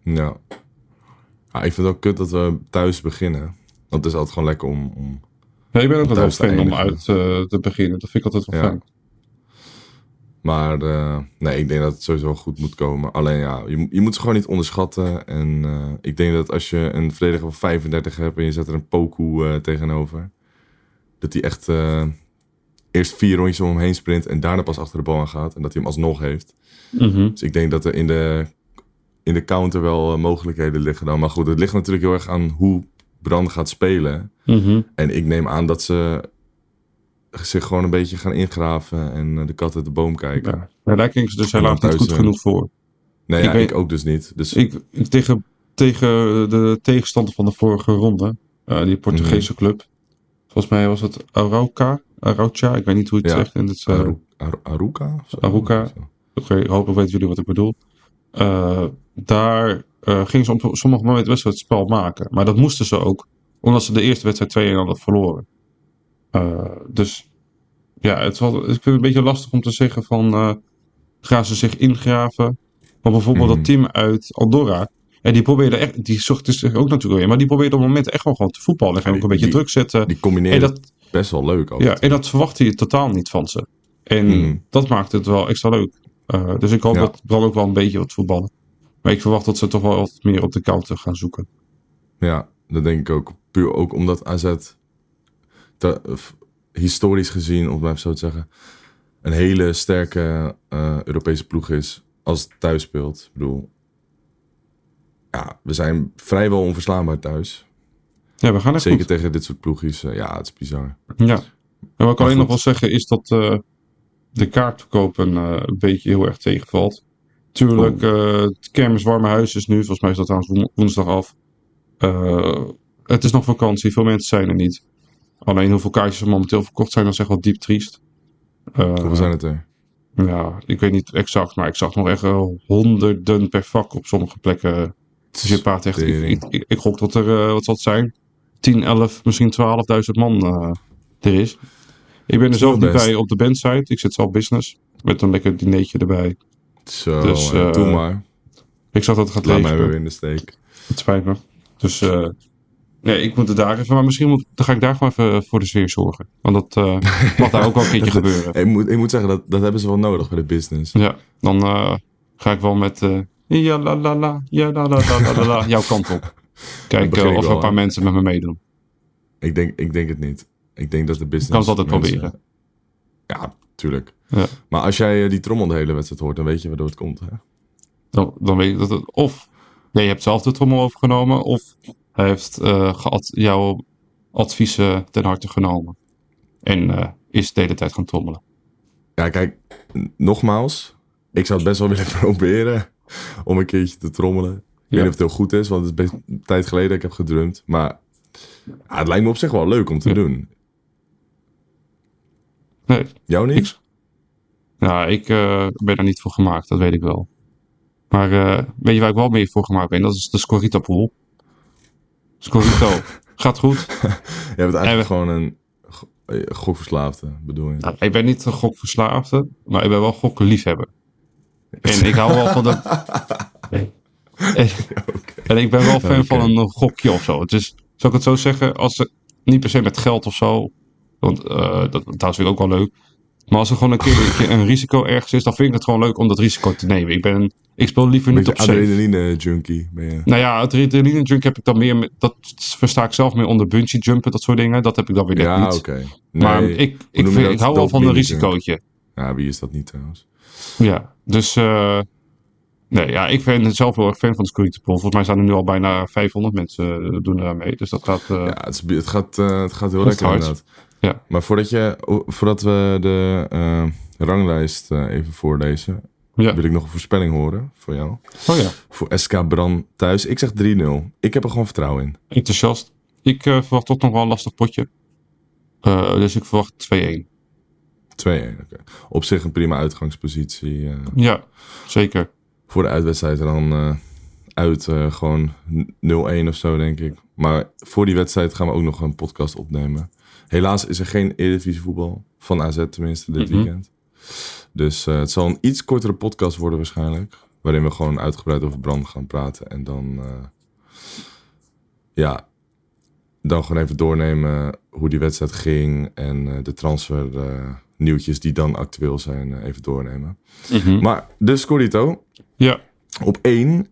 Ja. ja. Ik vind het ook kut dat we thuis beginnen. Want het is altijd gewoon lekker om... om... Ja, ik ben ook wel fan om uit eh, te beginnen. Dat vind ik altijd wel Ja. fijn. Maar eh, nee, ik denk dat het sowieso goed moet komen. Alleen ja, je, je moet ze gewoon niet onderschatten. En eh, ik denk dat als je een verdediger van 35 hebt en je zet er een Poku tegenover. Dat hij echt eerst vier rondjes om hem heen sprint en daarna pas achter de bal aan gaat. En dat hij hem alsnog heeft. Mhm. Dus ik denk dat er in de, in de counter wel mogelijkheden liggen dan. Maar goed, het ligt natuurlijk heel erg aan hoe Brand gaat spelen. Mhm. En ik neem aan dat ze zich gewoon een beetje gaan ingraven en eh, de kat uit de boom kijken. Ja. Daar klinkt ze dus helaas niet goed genoeg voor. Nee, Ik ja, weet- ik ook dus niet. Dus Ik, ik- tegen, tegen de tegenstander van de vorige ronde, eh, die Portugese Mhm. club. Volgens mij was het Arauca, Arauca, ik weet niet hoe je het Ja. zegt. En het is, eh, Aru- Aru-? Aruka. Zo. Oké, hopelijk weten jullie wat ik bedoel. Eh, daar eh gingen ze op sommige momenten best wel het spel maken. Maar dat moesten ze ook, omdat ze de eerste wedstrijd 2-1 hadden verloren. Eh, dus ja, het was, ik vind het een beetje lastig om te zeggen van gaan ze zich ingraven. Maar bijvoorbeeld Mhm. dat team uit Andorra. En die probeerde echt, die zocht dus ook natuurlijk weer. Maar die probeerde op het moment echt wel gewoon te voetballen. En Ja, ook een beetje die- druk zetten. Die combineren En dat, best wel leuk. ja, en dat verwachtte je totaal niet van ze. En Mhm. dat maakt het wel extra leuk. Eh, dus ik hoop Ja. dat Bran ook wel een beetje wat voetballen. Maar ik verwacht dat ze toch wel wat meer op de counter gaan zoeken. Ja, dat denk ik ook. Puur ook omdat AZ te- historisch gezien, om het maar zo te zeggen, een hele sterke eh, Europese ploeg is als het thuis speelt. Ik bedoel, ja, we zijn vrijwel onverslaanbaar thuis. Ja, we gaan echt Zeker goed. tegen dit soort ploegjes. eh, ja, het is bizar. Ja. En wat ik alleen nog wil zeggen is dat de kaartverkopen eh, een beetje heel erg tegenvalt. Tuurlijk, Oh. eh, het kermis Warme Huis is nu, volgens mij is dat trouwens woen- woensdag af. Eh, het is nog vakantie, veel mensen zijn er niet. Alleen hoeveel kaartjes er momenteel verkocht zijn, dat is echt wel diep triest. Hoeveel zijn het er? Ja, ik weet niet exact, maar ik zag nog echt honderden per vak op sommige plekken. Dus je praat echt, ik, ik, ik, gok dat er, wat zal het zijn, 10, 11, misschien 12.000 man er is. Ik ben er zelf niet bij op de bandsite. Ik zit zelf business. Met een lekker dinertje erbij. Zo, Dus, eh, eh, doe maar. Ik zag dat het gaat Laat mij leven. weer in de steek. Het spijt me. Dus eh, nee, ik moet er daar even. Maar misschien moet, dan ga ik daar gewoon even voor de sfeer zorgen. Want dat eh, <laughs> mag daar ook wel een keertje gebeuren. Ik moet, ik moet zeggen, dat, dat hebben ze wel nodig bij de business. Ja, dan eh, ga ik wel met. eh ja la la la, ja la la la la la, jouw kant op. <laughs> Kijk eh, of er een paar mensen met me meedoen. Ik denk, ik denk het niet. Ik denk dat de business... kan het altijd mensen- proberen. Ja, tuurlijk. Ja. Maar als jij eh, die trommel de hele wedstrijd hoort, dan weet je waardoor het komt. Hè? Dan, dan weet je dat het. Of je hebt zelf de trommel overgenomen. Of hij heeft eh, gead- jouw adviezen ten harte genomen. En eh, is de hele tijd gaan trommelen. Ja, kijk, nogmaals. Ik zou het best wel willen <laughs> proberen om een keertje te trommelen. weet niet of het heel goed is, want het is best een tijd geleden dat ik heb gedrumd. Maar ja, het lijkt me op zich wel leuk om te Ja. doen. Nee, Jou niet? ik, ja, ik eh, ben er niet voor gemaakt, dat weet ik wel. Maar eh, weet je waar ik wel mee voor gemaakt ben? Dat is de Scorita pool. Scorito <laughs> gaat goed. Je bent eigenlijk we- gewoon een eh, gokverslaafde, bedoel je? Nou, ik ben niet een gokverslaafde, maar ik ben wel gokkenliefhebber. En ik hou wel van de... <laughs> En, en ik ben wel fan van een gokje of zo. Dus zou ik het zo zeggen, als het niet per se met geld of zo, want eh, dat trouwens vind ik ook wel leuk. Maar als er gewoon een keer een, risico ergens is, dan vind ik het gewoon leuk om dat risico te nemen. Ik, ben, ik speel liever niet op safe. adrenaline junkie ben je. Nou ja, adrenaline junk heb ik dan meer, dat versta ik zelf meer onder bungee jumpen, dat soort dingen. Dat heb ik dan weer net Ja, niet. oké. Maar Nee, ik, ik, vind, dat? hou wel van een junk. risicootje. Ja, wie is dat niet trouwens? Ja, dus eh, nee, ja, ik ben zelf heel erg fan van de Pool. Volgens mij staan er nu al bijna 500 mensen eh, doen er mee. Dus dat gaat... Ja, het, is- het, gaat, het gaat heel Dat lekker hard. inderdaad. Ja. Maar voordat, je, voordat we de eh, ranglijst eh, even voorlezen, ja. wil ik nog een voorspelling horen voor jou. Oh ja, Voor SK Bran thuis. Ik zeg 3-0. Ik heb er gewoon vertrouwen in. enthousiast. Ik eh, verwacht toch nog wel een lastig potje. Dus ik verwacht 2-1. 2-1, oké. Op zich een prima uitgangspositie. Ja, zeker. voor de uitwedstrijd dan uit gewoon 0-1 of zo, denk ik. Maar voor die wedstrijd gaan we ook nog een podcast opnemen. Helaas is er geen Eredivisie voetbal. Van AZ tenminste, dit Mhm. weekend. Dus eh, het zal een iets kortere podcast worden waarschijnlijk. Waarin we gewoon uitgebreid over brand gaan praten. En dan, eh, ja, dan gewoon even doornemen hoe die wedstrijd ging. En eh, de transfer eh, nieuwtjes die dan actueel zijn even doornemen. Maar de Scorito, Ja, op 1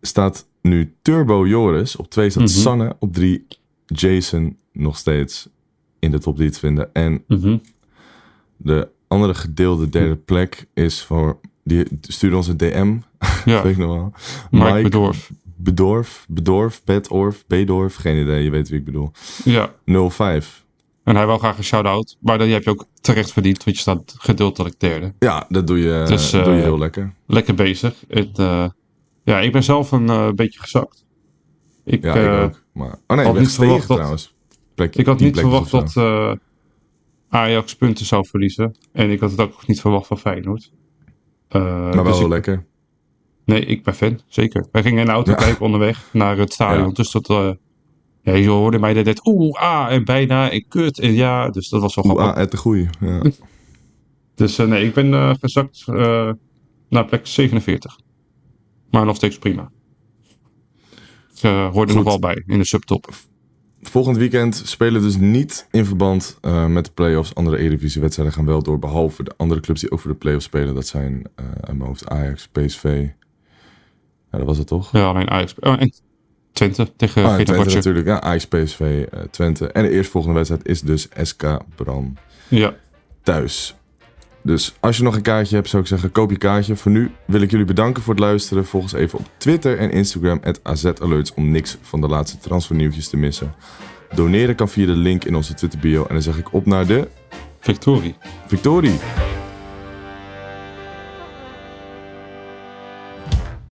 staat nu Turbo Joris. Op 2 staat Mhm. Sanne. Op 3 Jason nog steeds in de top 3 te vinden. En mhm. de andere gedeelde derde plek is voor... Die stuurde ons een DM, <laughs> ja. weet ik nog wel. Mike Bedorf. Bedorf, Bedorf, Bedorf, Bedorf. Geen idee, je weet wie ik bedoel. Ja, 05. en hij wil graag een shout-out. Maar die heb je ook terecht verdiend, want je staat gedeeltelijk derde. Ja, dat doe je, Dus, doe je eh, heel lekker. Lekker bezig. Het, eh, ja, ik ben zelf een eh, beetje gezakt. Ik, Ja, ik ook. Maar, oh nee, ik ben gestegen dat- trouwens. Ik had niet verwacht dat eh, Ajax punten zou verliezen. En ik had het ook niet verwacht van Feyenoord. Eh, Maar wel dus ik- lekker. Nee, ik ben fan, zeker. Wij gingen in de auto Ja. kijken onderweg naar het stadion. Ja. Dus dat... eh, ja, je hoorde mij net oeh, ah, en bijna, en kut, en ja. Dus dat was wel Oeh, grappig. ah, het de goeie. Ja. <laughs> Dus nee, ik ben gezakt naar plek 47. Maar nog steeds prima. Ik hoorde er nog wel bij in de subtop. Volgend weekend spelen dus niet in verband eh, met de play-offs. Andere Eredivisie-wedstrijden gaan wel door. Behalve de andere clubs die ook voor de play-offs spelen. Dat zijn mijn hoofd Ajax, PSV. Ja, dat was het toch? Ja, alleen Ajax. Oh, en Twente tegen Ah, en uh, Twente natuurlijk. Ja, Ajax, PSV, eh, Twente. En de eerstvolgende wedstrijd is dus SK Bran Ja, thuis. Dus als je nog een kaartje hebt, zou ik zeggen, koop je kaartje. Voor nu wil ik jullie bedanken voor het luisteren. Volg ons even op Twitter en Instagram, AZAlerts, om niks van de laatste transfernieuwtjes te missen. Doneren kan via de link in onze Twitter bio. En dan zeg ik op naar de Victorie. victorie.